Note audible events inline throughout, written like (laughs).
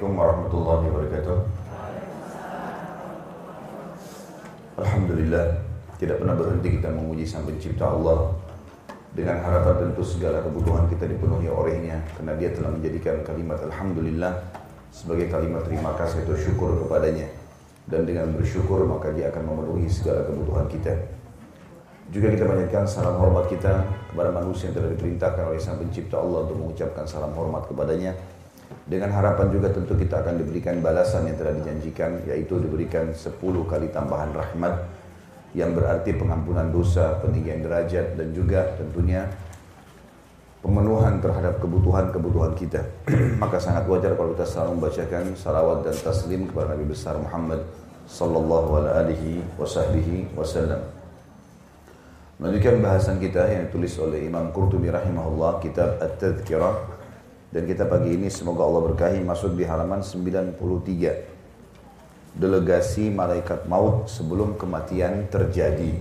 Assalamualaikum warahmatullahi wabarakatuh. Alhamdulillah, tidak pernah berhenti kita memuji Sang Pencipta Allah dengan harapan tentu segala kebutuhan kita dipenuhi olehnya karena dia telah menjadikan kalimat Alhamdulillah sebagai kalimat terima kasih atau syukur kepadanya dan dengan bersyukur maka dia akan memenuhi segala kebutuhan kita. Juga kita panjatkan salam hormat kita kepada manusia yang telah diperintahkan oleh Sang Pencipta Allah untuk mengucapkan salam hormat kepadanya. Dengan harapan juga tentu kita akan diberikan balasan yang telah dijanjikan, yaitu diberikan 10 kali tambahan rahmat yang berarti pengampunan dosa, peninggian derajat dan juga tentunya pemenuhan terhadap kebutuhan-kebutuhan kita. (clears throat) Maka sangat wajar kalau kita selalu membacakan salawat dan taslim kepada Nabi besar Muhammad sallallahu alaihi wasallam. Melanjutkan bahasan kita yang ditulis oleh Imam Qurtubi rahimahullah kitab At-Tadhkirah dan kita pagi ini semoga Allah berkahi masuk di halaman 93 delegasi malaikat maut sebelum kematian terjadi.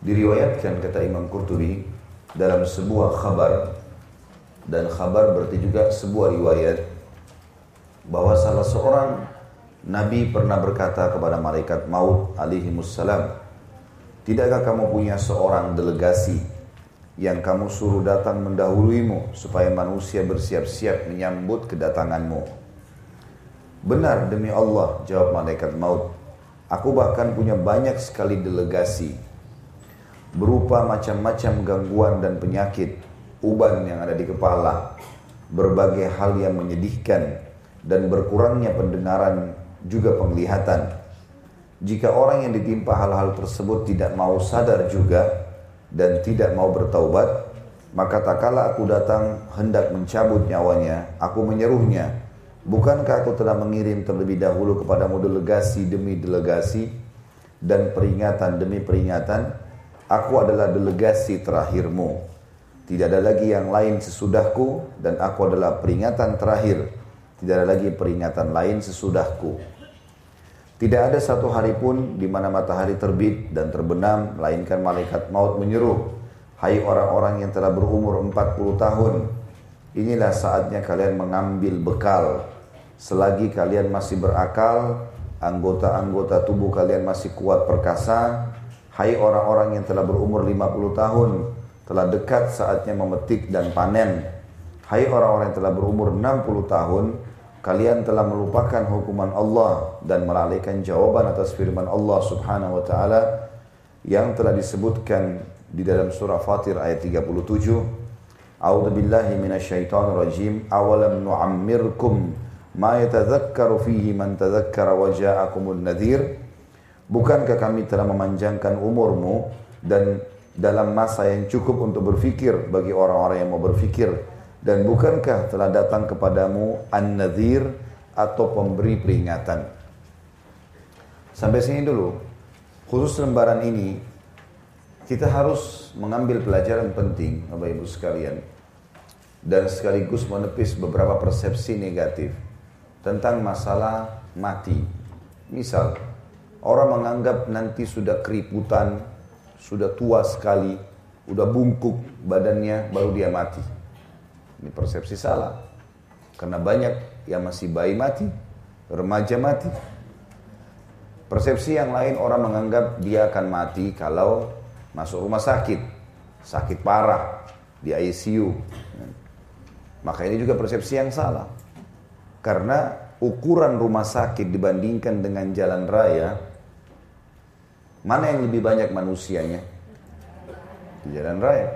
Diriwayatkan kata Imam Qurtubi dalam sebuah khabar. Dan khabar berarti juga sebuah riwayat bahwa salah seorang Nabi pernah berkata kepada malaikat maut alaihi Tidakkah kamu punya seorang delegasi yang kamu suruh datang mendahuluimu supaya manusia bersiap-siap menyambut kedatanganmu? Benar demi Allah, jawab malaikat maut. Aku bahkan punya banyak sekali delegasi berupa macam-macam gangguan dan penyakit, uban yang ada di kepala, berbagai hal yang menyedihkan dan berkurangnya pendengaran juga penglihatan jika orang yang ditimpa hal-hal tersebut tidak mau sadar juga dan tidak mau bertaubat, maka tak kala aku datang hendak mencabut nyawanya, aku menyeruhnya, bukankah aku telah mengirim terlebih dahulu kepadamu delegasi demi delegasi dan peringatan demi peringatan, aku adalah delegasi terakhirmu. Tidak ada lagi yang lain sesudahku dan aku adalah peringatan terakhir. Tidak ada lagi peringatan lain sesudahku. Tidak ada satu hari pun di mana matahari terbit dan terbenam, melainkan malaikat maut menyeru, Hai orang-orang yang telah berumur 40 tahun, inilah saatnya kalian mengambil bekal. Selagi kalian masih berakal, anggota-anggota tubuh kalian masih kuat perkasa, Hai orang-orang yang telah berumur 50 tahun, telah dekat saatnya memetik dan panen. Hai orang-orang yang telah berumur 60 tahun, kalian telah melupakan hukuman Allah dan melalaikan jawaban atas firman Allah Subhanahu wa taala yang telah disebutkan di dalam surah Fatir ayat 37 A'udzu billahi minasyaitonir rajim. Awalam nu'ammirkum ma yatadzakkaru fihi man tadzakkara wa ja'akumun nadhir? Bukankah kami telah memanjangkan umurmu dan dalam masa yang cukup untuk berfikir bagi orang-orang yang mau berfikir dan bukankah telah datang kepadamu an-nadhir atau pemberi peringatan? Sampai sini dulu. Khusus lembaran ini kita harus mengambil pelajaran penting Bapak Ibu sekalian dan sekaligus menepis beberapa persepsi negatif tentang masalah mati. Misal, orang menganggap nanti sudah keriputan, sudah tua sekali, sudah bungkuk badannya baru dia mati. Ini persepsi salah. Karena banyak yang masih bayi mati, remaja mati. Persepsi yang lain orang menganggap dia akan mati kalau masuk rumah sakit, sakit parah, di ICU. Maka ini juga persepsi yang salah. Karena ukuran rumah sakit dibandingkan dengan jalan raya, mana yang lebih banyak manusianya? Di jalan raya.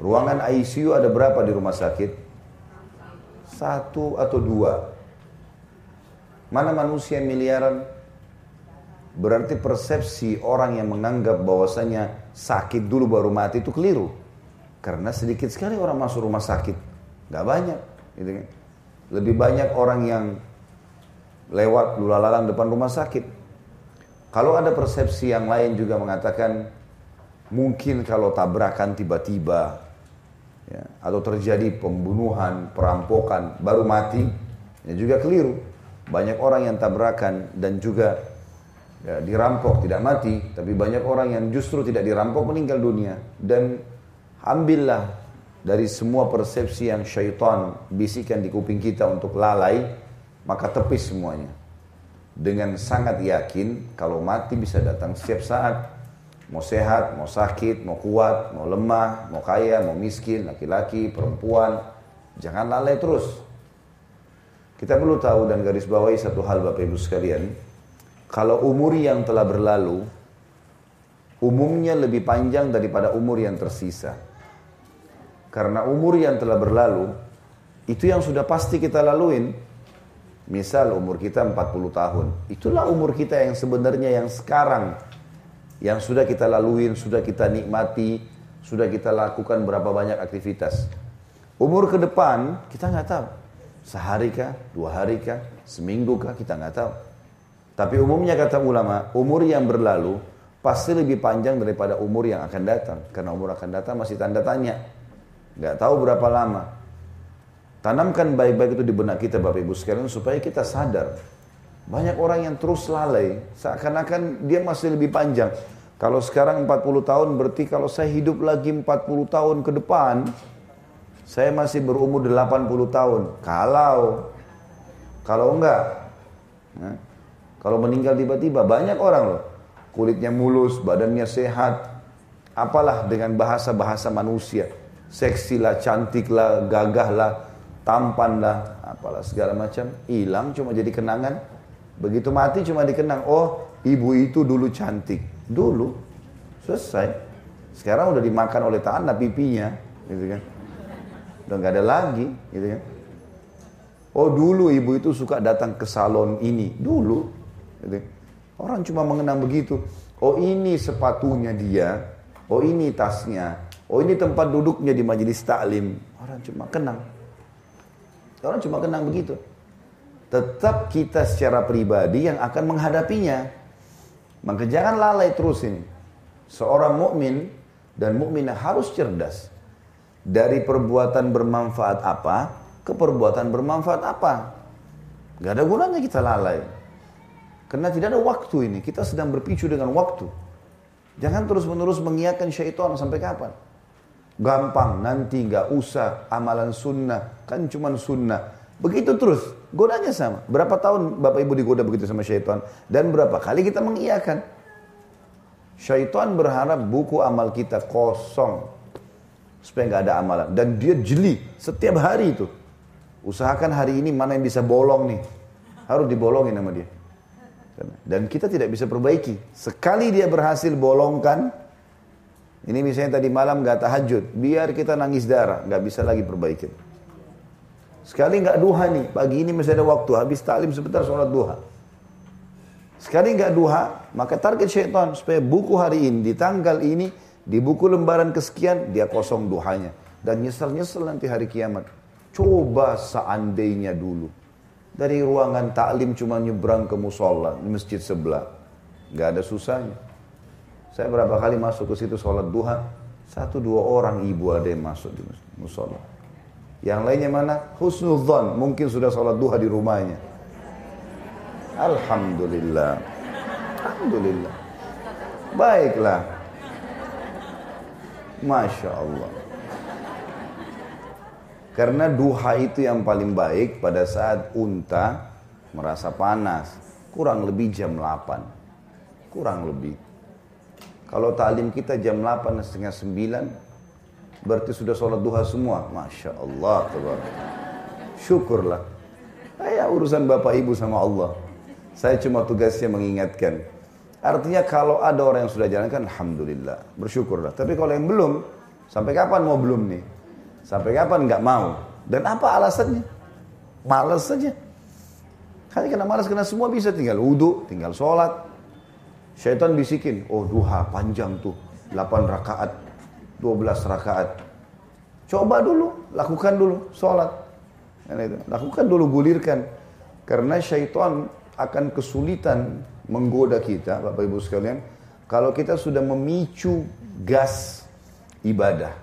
Ruangan ICU ada berapa di rumah sakit? Satu atau dua. Mana manusia miliaran? Berarti persepsi orang yang menganggap bahwasanya sakit dulu baru mati itu keliru. Karena sedikit sekali orang masuk rumah sakit. Gak banyak. Gitu kan. Lebih banyak orang yang lewat lulalang depan rumah sakit. Kalau ada persepsi yang lain juga mengatakan mungkin kalau tabrakan tiba-tiba ya, atau terjadi pembunuhan, perampokan, baru mati, ya juga keliru. Banyak orang yang tabrakan dan juga ya, dirampok tidak mati, tapi banyak orang yang justru tidak dirampok meninggal dunia. Dan ambillah dari semua persepsi yang syaitan bisikan di kuping kita untuk lalai, maka tepis semuanya. Dengan sangat yakin kalau mati bisa datang setiap saat. Mau sehat, mau sakit, mau kuat, mau lemah, mau kaya, mau miskin, laki-laki, perempuan. Jangan lalai terus. Kita perlu tahu dan garis bawahi satu hal Bapak Ibu sekalian. Kalau umur yang telah berlalu, umumnya lebih panjang daripada umur yang tersisa. Karena umur yang telah berlalu, itu yang sudah pasti kita laluin. Misal umur kita 40 tahun. Itulah umur kita yang sebenarnya yang sekarang. Yang sudah kita laluin, sudah kita nikmati, sudah kita lakukan berapa banyak aktivitas. Umur ke depan kita nggak tahu. Sehari kah, dua hari kah, seminggu kah, kita nggak tahu. Tapi umumnya kata ulama, umur yang berlalu pasti lebih panjang daripada umur yang akan datang. Karena umur akan datang masih tanda tanya nggak tahu berapa lama. Tanamkan baik-baik itu di benak kita Bapak Ibu sekalian supaya kita sadar. Banyak orang yang terus lalai, seakan-akan dia masih lebih panjang. Kalau sekarang 40 tahun berarti kalau saya hidup lagi 40 tahun ke depan, saya masih berumur 80 tahun. Kalau kalau enggak, ya, kalau meninggal tiba-tiba banyak orang loh, kulitnya mulus, badannya sehat, apalah dengan bahasa-bahasa manusia seksi lah, cantik lah, gagah lah, tampan lah, apalah segala macam, hilang cuma jadi kenangan. Begitu mati cuma dikenang, oh ibu itu dulu cantik. Dulu, selesai. Sekarang udah dimakan oleh tanah pipinya, gitu kan. Udah nggak ada lagi, gitu kan. Oh dulu ibu itu suka datang ke salon ini, dulu. Gitu. Orang cuma mengenang begitu. Oh ini sepatunya dia, oh ini tasnya, Oh ini tempat duduknya di majelis taklim. Orang cuma kenang. Orang cuma kenang begitu. Tetap kita secara pribadi yang akan menghadapinya. Maka jangan lalai terus ini. Seorang mukmin dan mukminah harus cerdas. Dari perbuatan bermanfaat apa ke perbuatan bermanfaat apa. Gak ada gunanya kita lalai. Karena tidak ada waktu ini. Kita sedang berpicu dengan waktu. Jangan terus menerus mengiakan syaitan sampai kapan. Gampang, nanti nggak usah amalan sunnah, kan cuma sunnah. Begitu terus, godanya sama. Berapa tahun Bapak Ibu digoda begitu sama syaitan? Dan berapa kali kita mengiyakan? Syaitan berharap buku amal kita kosong. Supaya nggak ada amalan. Dan dia jeli setiap hari itu. Usahakan hari ini mana yang bisa bolong nih. Harus dibolongin sama dia. Dan kita tidak bisa perbaiki. Sekali dia berhasil bolongkan, ini misalnya tadi malam gak tahajud, biar kita nangis darah, gak bisa lagi perbaikin. Sekali gak duha nih, pagi ini masih ada waktu, habis taklim sebentar sholat duha. Sekali gak duha, maka target syaitan supaya buku hari ini, di tanggal ini, di buku lembaran kesekian, dia kosong duhanya. Dan nyesel-nyesel nanti hari kiamat. Coba seandainya dulu. Dari ruangan taklim cuma nyebrang ke musola, masjid sebelah. Gak ada susahnya. Saya berapa kali masuk ke situ sholat duha, satu dua orang ibu ada yang masuk di musola. Yang lainnya mana? Husnudzon, mungkin sudah sholat duha di rumahnya. Alhamdulillah. Alhamdulillah. Baiklah. Masya Allah. Karena duha itu yang paling baik pada saat unta merasa panas. Kurang lebih jam 8. Kurang lebih. Kalau ta'lim kita jam 8 setengah 9 berarti sudah sholat duha semua. Masya Allah. Syukurlah. Ya urusan bapak ibu sama Allah. Saya cuma tugasnya mengingatkan. Artinya kalau ada orang yang sudah jalankan, Alhamdulillah. Bersyukurlah. Tapi kalau yang belum, sampai kapan mau belum nih? Sampai kapan nggak mau? Dan apa alasannya? Malas saja. Karena malas karena semua bisa tinggal wudhu, tinggal sholat, Syaitan bisikin, oh duha panjang tuh, 8 rakaat, 12 rakaat. Coba dulu, lakukan dulu sholat. Lakukan dulu, gulirkan. Karena syaitan akan kesulitan menggoda kita, Bapak Ibu sekalian, kalau kita sudah memicu gas ibadah.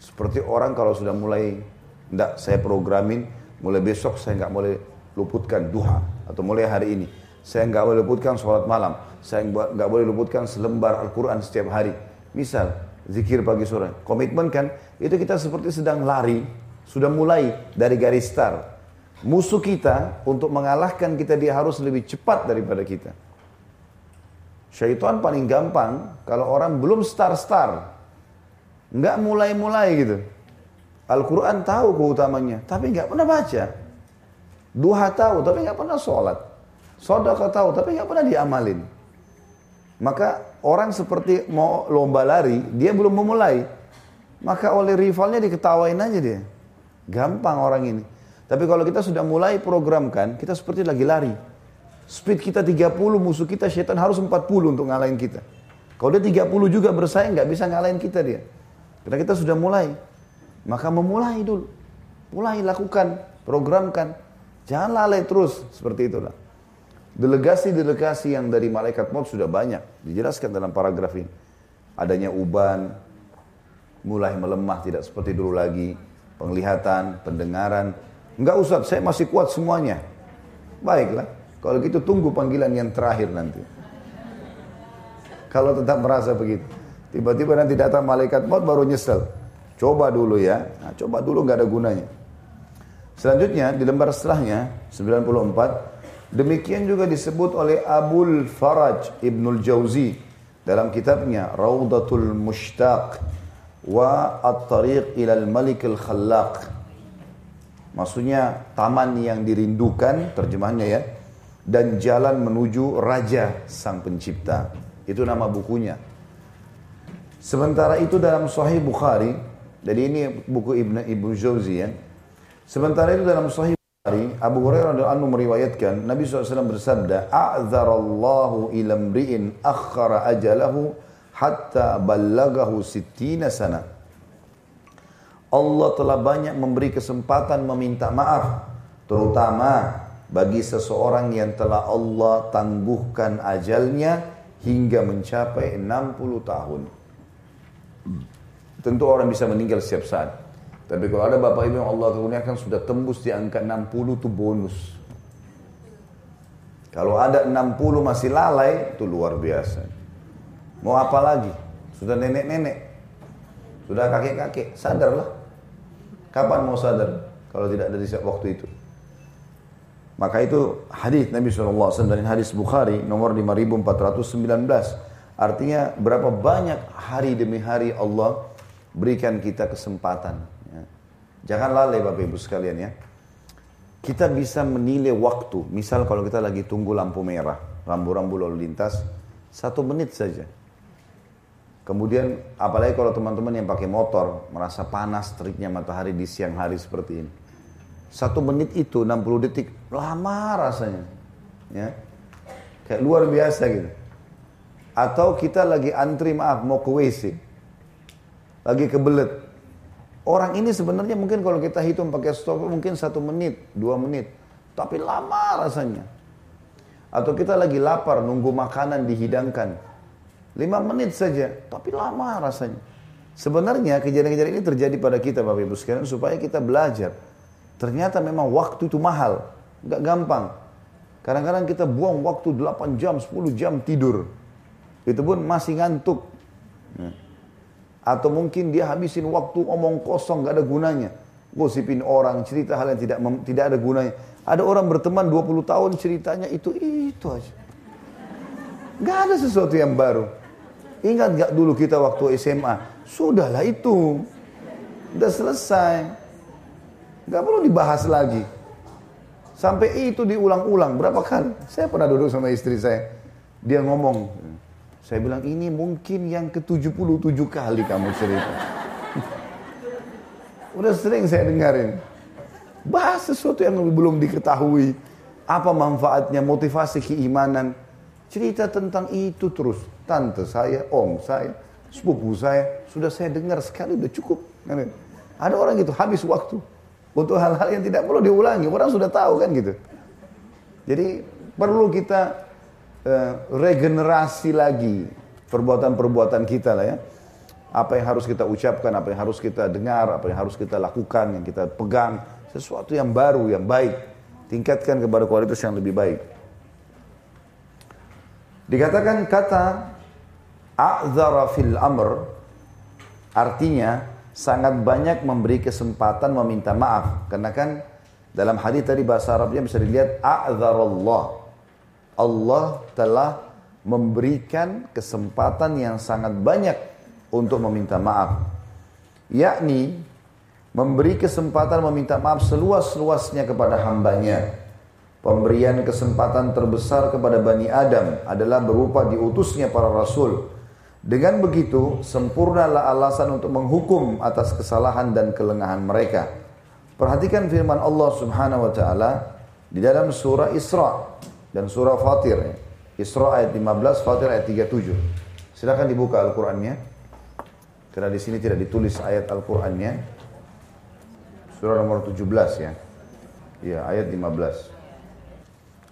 Seperti orang kalau sudah mulai, enggak saya programin, mulai besok saya nggak boleh luputkan duha. Atau mulai hari ini, saya nggak boleh luputkan sholat malam. Saya nggak boleh luputkan selembar Al-Quran setiap hari. Misal, Zikir pagi sore. Komitmen kan, itu kita seperti sedang lari, sudah mulai dari garis start. Musuh kita untuk mengalahkan kita dia harus lebih cepat daripada kita. Syaitan paling gampang kalau orang belum start-start. Nggak mulai-mulai gitu. Al-Quran tahu keutamanya, tapi nggak pernah baca. Duha tahu, tapi nggak pernah sholat. Sodaka tahu, tapi nggak pernah diamalin. Maka orang seperti mau lomba lari, dia belum memulai. Maka oleh rivalnya diketawain aja dia. Gampang orang ini. Tapi kalau kita sudah mulai programkan, kita seperti lagi lari. Speed kita 30, musuh kita syaitan harus 40 untuk ngalahin kita. Kalau dia 30 juga bersaing, nggak bisa ngalahin kita dia. Karena kita sudah mulai. Maka memulai dulu. Mulai lakukan, programkan. Jangan lalai terus seperti itulah. Delegasi-delegasi yang dari malaikat maut sudah banyak. Dijelaskan dalam paragraf ini. Adanya uban, mulai melemah tidak seperti dulu lagi. Penglihatan, pendengaran. Enggak usah, saya masih kuat semuanya. Baiklah, kalau gitu tunggu panggilan yang terakhir nanti. Kalau tetap merasa begitu. Tiba-tiba nanti datang malaikat maut baru nyesel. Coba dulu ya. Nah, coba dulu nggak ada gunanya. Selanjutnya di lembar setelahnya 94 demikian juga disebut oleh Abul Faraj Ibnul Jauzi dalam kitabnya Raudatul Mushtaq wa At-Tariq ilal Malik Al-Khallaq. Maksudnya taman yang dirindukan terjemahannya ya dan jalan menuju raja sang pencipta. Itu nama bukunya. Sementara itu dalam Sahih Bukhari jadi ini buku Ibn Ibnu Jauzi ya. Sementara itu dalam Sahih Bukhari, Abu Hurairah radhiyallahu anhu meriwayatkan Nabi SAW bersabda, "A'dzarallahu ila mri'in akhara ajalahu hatta ballagahu sittina sana." Allah telah banyak memberi kesempatan meminta maaf, terutama bagi seseorang yang telah Allah tangguhkan ajalnya hingga mencapai 60 tahun. Tentu orang bisa meninggal setiap saat. Tapi kalau ada bapak ibu yang Allah kurniakan sudah tembus di angka 60 itu bonus. Kalau ada 60 masih lalai itu luar biasa. Mau apa lagi? Sudah nenek-nenek. Sudah kakek-kakek. Sadarlah. Kapan mau sadar? Kalau tidak dari waktu itu. Maka itu hadis Nabi SAW dan hadis Bukhari nomor 5419. Artinya berapa banyak hari demi hari Allah berikan kita kesempatan. Jangan lalai Bapak Ibu sekalian ya. Kita bisa menilai waktu. Misal kalau kita lagi tunggu lampu merah, rambu-rambu lalu lintas, satu menit saja. Kemudian apalagi kalau teman-teman yang pakai motor merasa panas teriknya matahari di siang hari seperti ini. Satu menit itu 60 detik lama rasanya. Ya. Kayak luar biasa gitu. Atau kita lagi antri maaf mau ke WC lagi kebelet. Orang ini sebenarnya mungkin kalau kita hitung pakai stop mungkin satu menit, dua menit. Tapi lama rasanya. Atau kita lagi lapar nunggu makanan dihidangkan. Lima menit saja, tapi lama rasanya. Sebenarnya kejadian-kejadian ini terjadi pada kita Bapak Ibu sekalian supaya kita belajar. Ternyata memang waktu itu mahal, nggak gampang. Kadang-kadang kita buang waktu 8 jam, 10 jam tidur. Itu pun masih ngantuk. Atau mungkin dia habisin waktu omong kosong gak ada gunanya. Gosipin orang, cerita hal yang tidak tidak ada gunanya. Ada orang berteman 20 tahun ceritanya itu itu aja. Gak ada sesuatu yang baru. Ingat gak dulu kita waktu SMA? Sudahlah itu. Udah selesai. Gak perlu dibahas lagi. Sampai itu diulang-ulang berapa kali. Saya pernah duduk sama istri saya. Dia ngomong, saya bilang ini mungkin yang ke-77 kali kamu cerita. (laughs) Udah sering saya dengarin. Bahas sesuatu yang belum diketahui. Apa manfaatnya, motivasi keimanan. Cerita tentang itu terus. Tante saya, om saya, sepupu saya. Sudah saya dengar sekali, udah cukup. Ada orang gitu, habis waktu. Untuk hal-hal yang tidak perlu diulangi. Orang sudah tahu kan gitu. Jadi perlu kita Eh, regenerasi lagi perbuatan-perbuatan kita lah ya. Apa yang harus kita ucapkan, apa yang harus kita dengar, apa yang harus kita lakukan, yang kita pegang. Sesuatu yang baru, yang baik. Tingkatkan kepada kualitas yang lebih baik. Dikatakan kata a'zara fil amr Artinya sangat banyak memberi kesempatan meminta maaf. Karena kan dalam hadis tadi bahasa Arabnya bisa dilihat a'dzarallah. Allah telah memberikan kesempatan yang sangat banyak untuk meminta maaf. Yakni memberi kesempatan meminta maaf seluas-luasnya kepada hambanya. Pemberian kesempatan terbesar kepada Bani Adam adalah berupa diutusnya para rasul. Dengan begitu, sempurnalah alasan untuk menghukum atas kesalahan dan kelengahan mereka. Perhatikan firman Allah Subhanahu wa taala di dalam surah Isra dan surah Fatir. Isra ayat 15, Fatir ayat 37. Silakan dibuka Al-Qur'annya. Karena di sini tidak ditulis ayat Al-Qur'annya. Surah nomor 17 ya. Ya, ayat 15.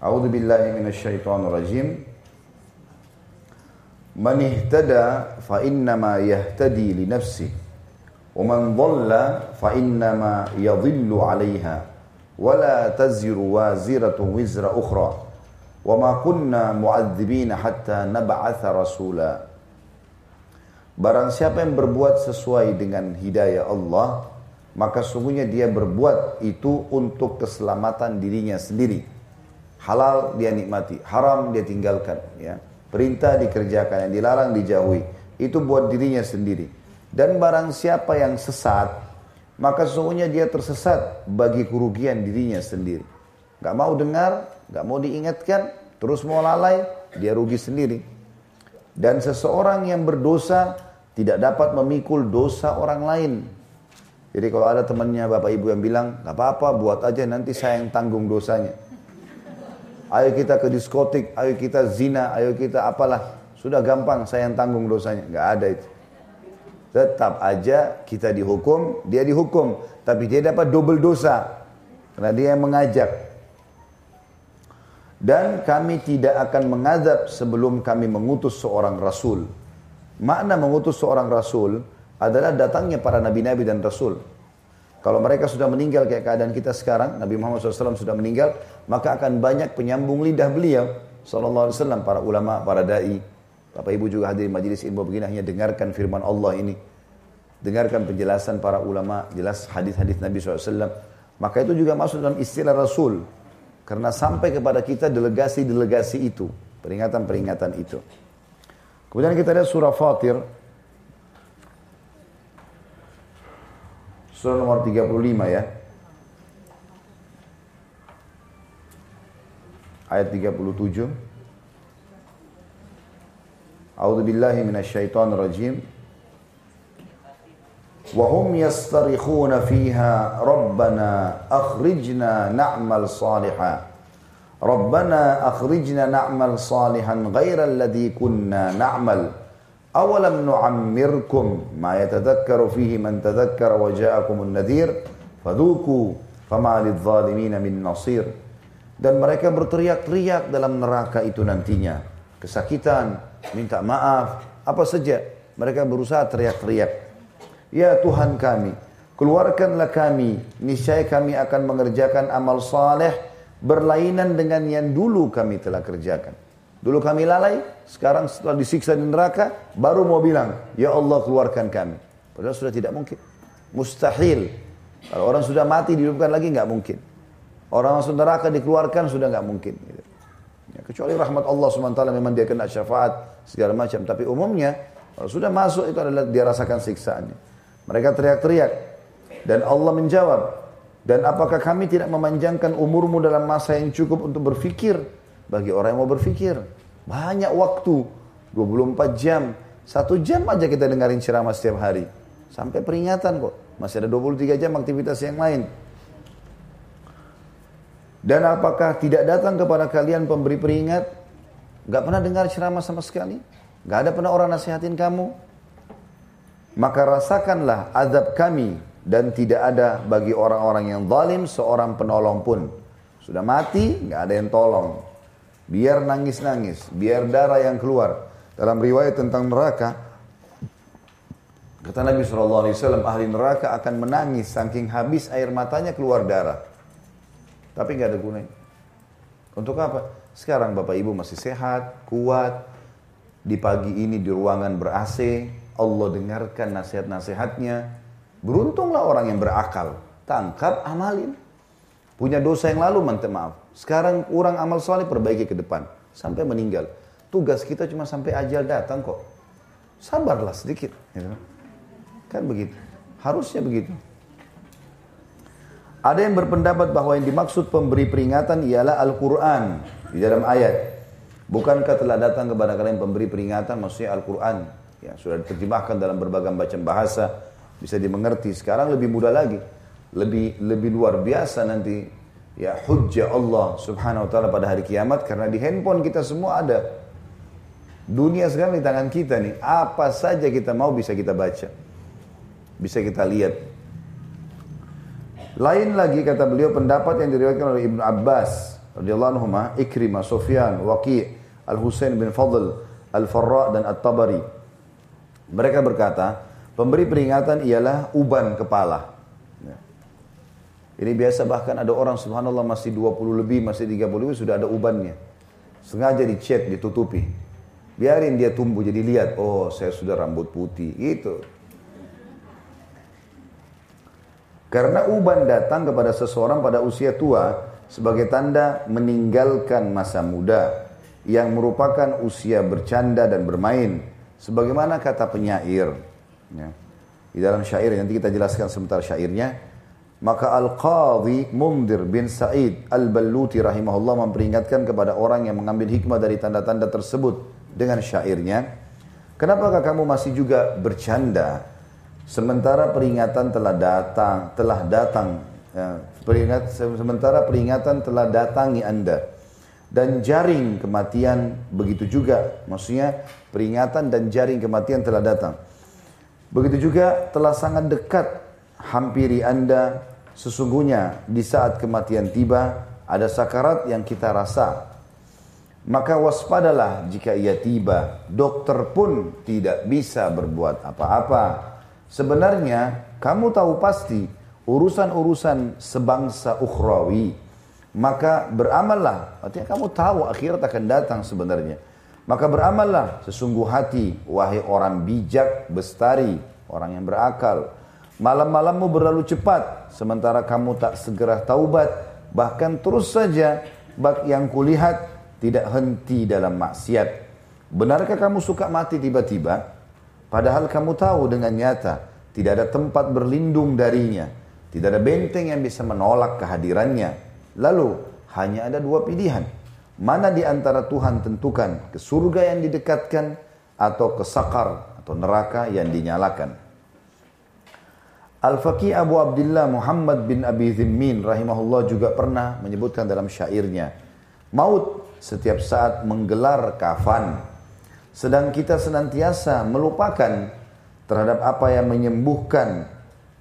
أعوذ بالله من الشيطان الرجيم من اهتدى فإنما يهتدي لنفسه ومن ضل فإنما يضل عليها ولا تزر وازرة وزر أخرى وما كنا معذبين حتى hatta رسولا. Barang siapa yang berbuat sesuai dengan hidayah Allah, maka sungguhnya dia berbuat itu untuk keselamatan dirinya sendiri. Halal dia nikmati, haram dia tinggalkan, ya. Perintah dikerjakan, yang dilarang dijauhi. Itu buat dirinya sendiri. Dan barang siapa yang sesat, maka sungguhnya dia tersesat bagi kerugian dirinya sendiri. Gak mau dengar, gak mau diingatkan, terus mau lalai, dia rugi sendiri. Dan seseorang yang berdosa tidak dapat memikul dosa orang lain. Jadi kalau ada temannya bapak ibu yang bilang, gak apa-apa buat aja nanti saya yang tanggung dosanya. Ayo kita ke diskotik, ayo kita zina, ayo kita apalah. Sudah gampang, saya yang tanggung dosanya. Gak ada itu. Tetap aja kita dihukum, dia dihukum. Tapi dia dapat double dosa. Karena dia yang mengajak. Dan kami tidak akan mengazab sebelum kami mengutus seorang rasul. Makna mengutus seorang rasul adalah datangnya para nabi-nabi dan rasul. Kalau mereka sudah meninggal kayak keadaan kita sekarang, Nabi Muhammad SAW sudah meninggal, maka akan banyak penyambung lidah beliau, Sallallahu Alaihi Wasallam, para ulama, para dai. Bapak Ibu juga hadir majelis ilmu begini hanya dengarkan firman Allah ini. Dengarkan penjelasan para ulama, jelas hadis-hadis Nabi SAW. Maka itu juga masuk dalam istilah Rasul. Karena sampai kepada kita delegasi-delegasi itu. Peringatan-peringatan itu. Kemudian kita lihat surah Fatir. Surah nomor 35 ya. Ayat 37. A'udzu billahi rajim. وهم يسترخون فيها ربنا أخرجنا نعمل صالحا. ربنا أخرجنا نعمل صالحا غير الذي كنا نعمل. أولم نعمركم؟ ما يتذكر فيه من تذكر وجاءكم النذير. فذوقوا فما للظالمين من نصير. Dan mereka berteriak-teriak dalam neraka itu nantinya. Kesakitan minta maaf apa saja. Mereka berusaha teriak-teriak. Ya Tuhan kami keluarkanlah kami niscaya kami akan mengerjakan amal saleh berlainan dengan yang dulu kami telah kerjakan Dulu kami lalai, sekarang setelah disiksa di neraka, baru mau bilang, Ya Allah keluarkan kami. Padahal sudah tidak mungkin. Mustahil. Kalau orang sudah mati dihidupkan lagi nggak mungkin. Orang masuk neraka dikeluarkan sudah nggak mungkin. Ya, kecuali rahmat Allah SWT memang dia kena syafaat segala macam. Tapi umumnya kalau sudah masuk itu adalah dia rasakan siksaannya. Mereka teriak-teriak dan Allah menjawab. Dan apakah kami tidak memanjangkan umurmu dalam masa yang cukup untuk berfikir? bagi orang yang mau berpikir. Banyak waktu, 24 jam, satu jam aja kita dengarin ceramah setiap hari. Sampai peringatan kok, masih ada 23 jam aktivitas yang lain. Dan apakah tidak datang kepada kalian pemberi peringat? Gak pernah dengar ceramah sama sekali? Gak ada pernah orang nasihatin kamu? Maka rasakanlah azab kami dan tidak ada bagi orang-orang yang zalim seorang penolong pun. Sudah mati, nggak ada yang tolong. Biar nangis-nangis, biar darah yang keluar. Dalam riwayat tentang neraka, kata Nabi SAW, ahli neraka akan menangis saking habis air matanya keluar darah. Tapi nggak ada gunanya. Untuk apa? Sekarang Bapak Ibu masih sehat, kuat, di pagi ini di ruangan ber AC, Allah dengarkan nasihat-nasihatnya. Beruntunglah orang yang berakal. Tangkap, amalin. Punya dosa yang lalu, minta maaf. Sekarang kurang amal soleh, perbaiki ke depan. Sampai meninggal. Tugas kita cuma sampai ajal datang kok. Sabarlah sedikit. Gitu. Kan begitu. Harusnya begitu. Ada yang berpendapat bahwa yang dimaksud pemberi peringatan ialah Al-Quran di dalam ayat. Bukankah telah datang kepada kalian pemberi peringatan maksudnya Al-Quran. Ya, sudah diterjemahkan dalam berbagai macam bahasa. Bisa dimengerti. Sekarang lebih mudah lagi. Lebih lebih luar biasa nanti. Ya hujjah Allah subhanahu wa ta'ala pada hari kiamat. Karena di handphone kita semua ada. Dunia sekarang di tangan kita nih. Apa saja kita mau bisa kita baca. Bisa kita lihat. Lain lagi kata beliau pendapat yang diriwayatkan oleh Ibnu Abbas radhiyallahu anhu, Ikrimah, Sufyan, Waqi' Al-Husain bin Fadl, Al-Farra dan At-Tabari. Mereka berkata, pemberi peringatan ialah uban kepala. Ya. Ini biasa bahkan ada orang subhanallah masih 20 lebih, masih 30 lebih sudah ada ubannya. Sengaja dicet, ditutupi. Biarin dia tumbuh jadi lihat, oh saya sudah rambut putih. Gitu. Karena uban datang kepada seseorang pada usia tua sebagai tanda meninggalkan masa muda yang merupakan usia bercanda dan bermain sebagaimana kata penyair ya. di dalam syair nanti kita jelaskan sebentar syairnya maka Al-Qadhi Mundir bin Sa'id Al-Balluti rahimahullah memperingatkan kepada orang yang mengambil hikmah dari tanda-tanda tersebut dengan syairnya kenapakah kamu masih juga bercanda sementara peringatan telah datang telah datang ya, peringat sementara peringatan telah datangi anda dan jaring kematian begitu juga. Maksudnya peringatan dan jaring kematian telah datang. Begitu juga telah sangat dekat hampiri Anda sesungguhnya di saat kematian tiba ada sakarat yang kita rasa. Maka waspadalah jika ia tiba. Dokter pun tidak bisa berbuat apa-apa. Sebenarnya kamu tahu pasti urusan-urusan sebangsa ukhrawi maka beramallah. Artinya kamu tahu akhirat akan datang sebenarnya. Maka beramallah sesungguh hati, wahai orang bijak, bestari, orang yang berakal. Malam-malammu berlalu cepat, sementara kamu tak segera taubat, bahkan terus saja bak yang kulihat tidak henti dalam maksiat. Benarkah kamu suka mati tiba-tiba? Padahal kamu tahu dengan nyata, tidak ada tempat berlindung darinya. Tidak ada benteng yang bisa menolak kehadirannya. Lalu hanya ada dua pilihan. Mana di antara Tuhan tentukan ke surga yang didekatkan atau ke sakar atau neraka yang dinyalakan. Al-Faqih Abu Abdullah Muhammad bin Abi Zimmin rahimahullah juga pernah menyebutkan dalam syairnya. Maut setiap saat menggelar kafan. Sedang kita senantiasa melupakan terhadap apa yang menyembuhkan,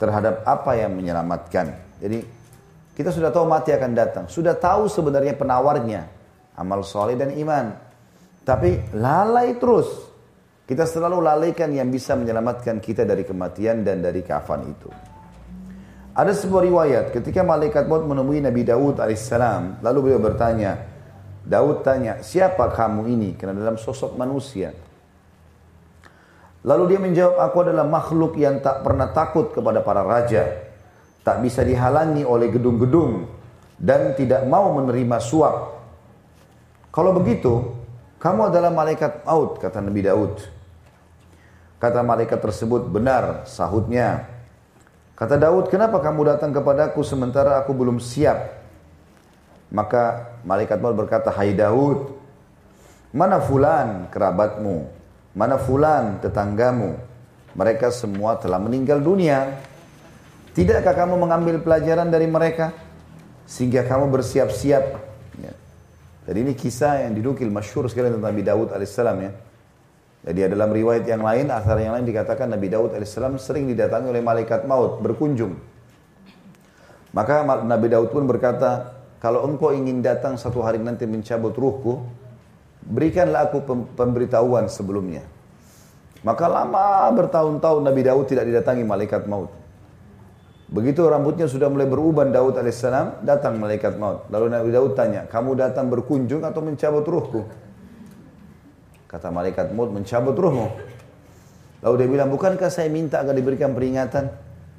terhadap apa yang menyelamatkan. Jadi kita sudah tahu mati akan datang. Sudah tahu sebenarnya penawarnya. Amal soleh dan iman. Tapi lalai terus. Kita selalu lalaikan yang bisa menyelamatkan kita dari kematian dan dari kafan itu. Ada sebuah riwayat ketika malaikat maut menemui Nabi Daud alaihissalam. Lalu beliau bertanya. Daud tanya, siapa kamu ini? Karena dalam sosok manusia. Lalu dia menjawab, aku adalah makhluk yang tak pernah takut kepada para raja tak bisa dihalangi oleh gedung-gedung dan tidak mau menerima suap. Kalau begitu, kamu adalah malaikat maut, kata Nabi Daud. Kata malaikat tersebut, benar, sahutnya. Kata Daud, kenapa kamu datang kepadaku sementara aku belum siap? Maka malaikat maut berkata, hai Daud, mana fulan kerabatmu? Mana fulan tetanggamu? Mereka semua telah meninggal dunia. Tidakkah kamu mengambil pelajaran dari mereka? Sehingga kamu bersiap-siap. Jadi ini kisah yang dinukil masyhur sekali tentang Nabi Daud alaihissalam ya. Jadi dalam riwayat yang lain, asal yang lain dikatakan Nabi Daud alaihissalam sering didatangi oleh malaikat maut berkunjung. Maka Nabi Daud pun berkata, kalau engkau ingin datang satu hari nanti mencabut ruhku, berikanlah aku pemberitahuan sebelumnya. Maka lama bertahun-tahun Nabi Daud tidak didatangi malaikat maut. Begitu rambutnya sudah mulai beruban Daud alaihissalam, datang malaikat maut. Lalu Nabi Daud tanya, kamu datang berkunjung atau mencabut ruhku? Kata malaikat maut, mencabut ruhmu. Lalu dia bilang, bukankah saya minta agar diberikan peringatan?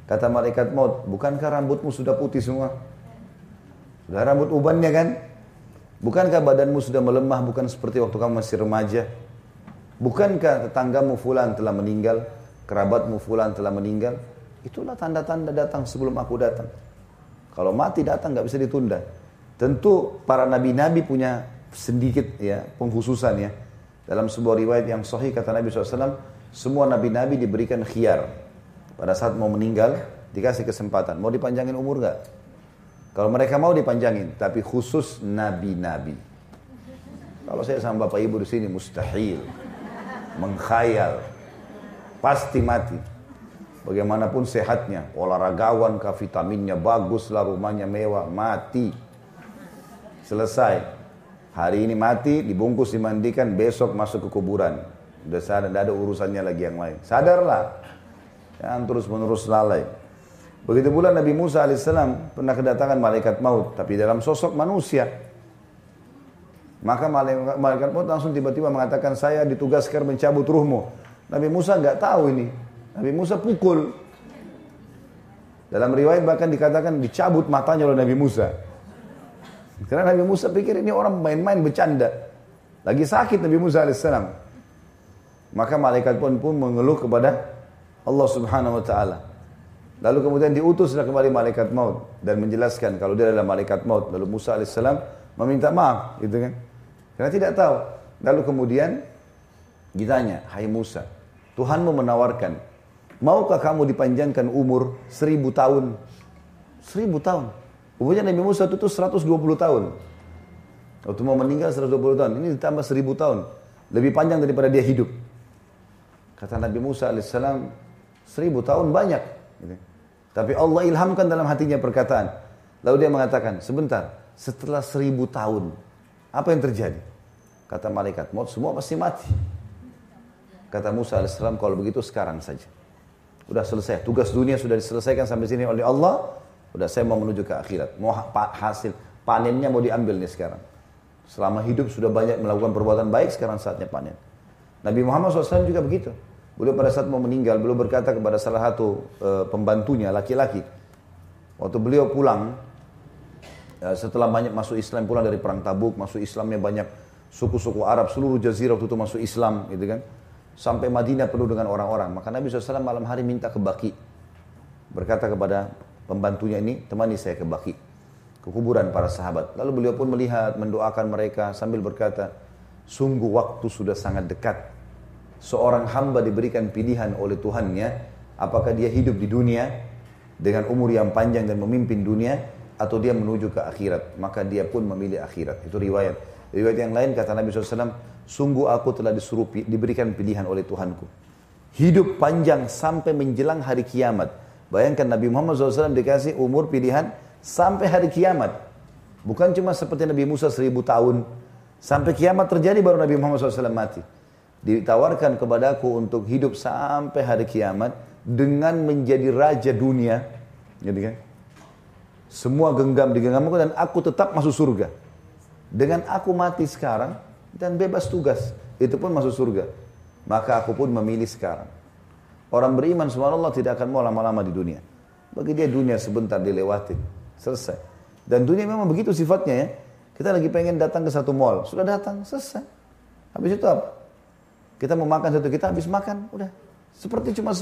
Kata malaikat maut, bukankah rambutmu sudah putih semua? Sudah rambut ubannya kan? Bukankah badanmu sudah melemah bukan seperti waktu kamu masih remaja? Bukankah tetanggamu fulan telah meninggal? Kerabatmu fulan telah meninggal? Itulah tanda-tanda datang sebelum aku datang. Kalau mati datang nggak bisa ditunda. Tentu para nabi-nabi punya sedikit ya penghususan ya. Dalam sebuah riwayat yang sahih kata Nabi SAW, semua nabi-nabi diberikan khiar. Pada saat mau meninggal, dikasih kesempatan. Mau dipanjangin umur nggak? Kalau mereka mau dipanjangin, tapi khusus nabi-nabi. Kalau saya sama bapak ibu di sini mustahil, mengkhayal, pasti mati. Bagaimanapun sehatnya, olahragawan kah vitaminnya bagus lah, rumahnya mewah, mati. Selesai. Hari ini mati, dibungkus, dimandikan, besok masuk ke kuburan. Udah sadar, ada urusannya lagi yang lain. Sadarlah. Jangan terus menerus lalai. Begitu pula Nabi Musa alaihissalam pernah kedatangan malaikat maut, tapi dalam sosok manusia. Maka malaikat maut langsung tiba-tiba mengatakan saya ditugaskan mencabut ruhmu. Nabi Musa nggak tahu ini. Nabi Musa pukul. Dalam riwayat bahkan dikatakan dicabut matanya oleh Nabi Musa. Karena Nabi Musa pikir ini orang main-main bercanda. Lagi sakit Nabi Musa alaihissalam. Maka malaikat pun pun mengeluh kepada Allah subhanahu wa ta'ala. Lalu kemudian diutuslah kembali malaikat maut dan menjelaskan kalau dia adalah malaikat maut. Lalu Musa alaihissalam meminta maaf, gitu kan? Karena tidak tahu. Lalu kemudian ditanya, Hai Musa, Tuhanmu menawarkan, maukah kamu dipanjangkan umur seribu tahun? Seribu tahun. Umurnya Nabi Musa itu 120 tahun. Waktu mau meninggal 120 tahun. Ini ditambah seribu tahun. Lebih panjang daripada dia hidup. Kata Nabi Musa alaihissalam, seribu tahun banyak. Gitu. Tapi Allah ilhamkan dalam hatinya perkataan. Lalu dia mengatakan, sebentar, setelah seribu tahun, apa yang terjadi? Kata malaikat, maut semua pasti mati. Kata Musa AS, kalau begitu sekarang saja. Udah selesai, tugas dunia sudah diselesaikan sampai sini oleh Allah. Udah saya mau menuju ke akhirat. Mau hasil panennya mau diambil nih sekarang. Selama hidup sudah banyak melakukan perbuatan baik, sekarang saatnya panen. Nabi Muhammad SAW juga begitu. Beliau pada saat mau meninggal, beliau berkata kepada salah satu e, pembantunya, laki-laki. Waktu beliau pulang, e, setelah banyak masuk Islam, pulang dari perang tabuk, masuk Islamnya banyak suku-suku Arab, seluruh jazirah waktu itu masuk Islam, gitu kan. Sampai Madinah penuh dengan orang-orang. Maka Nabi SAW malam hari minta ke Baki. Berkata kepada pembantunya ini, temani saya ke Baki. Ke kuburan para sahabat. Lalu beliau pun melihat, mendoakan mereka sambil berkata, sungguh waktu sudah sangat dekat seorang hamba diberikan pilihan oleh Tuhannya, apakah dia hidup di dunia dengan umur yang panjang dan memimpin dunia, atau dia menuju ke akhirat, maka dia pun memilih akhirat. Itu riwayat. Riwayat yang lain kata Nabi SAW, sungguh aku telah disuruh diberikan pilihan oleh Tuhanku. Hidup panjang sampai menjelang hari kiamat. Bayangkan Nabi Muhammad SAW dikasih umur pilihan sampai hari kiamat. Bukan cuma seperti Nabi Musa seribu tahun. Sampai kiamat terjadi baru Nabi Muhammad SAW mati ditawarkan kepadaku untuk hidup sampai hari kiamat dengan menjadi raja dunia, jadi kan? Semua genggam digenggamku dan aku tetap masuk surga. Dengan aku mati sekarang dan bebas tugas, itu pun masuk surga. Maka aku pun memilih sekarang. Orang beriman subhanallah tidak akan mau lama-lama di dunia. Bagi dia dunia sebentar dilewati, selesai. Dan dunia memang begitu sifatnya ya. Kita lagi pengen datang ke satu mall, sudah datang, selesai. Habis itu apa? Kita mau makan satu kita habis makan, udah. Seperti cuma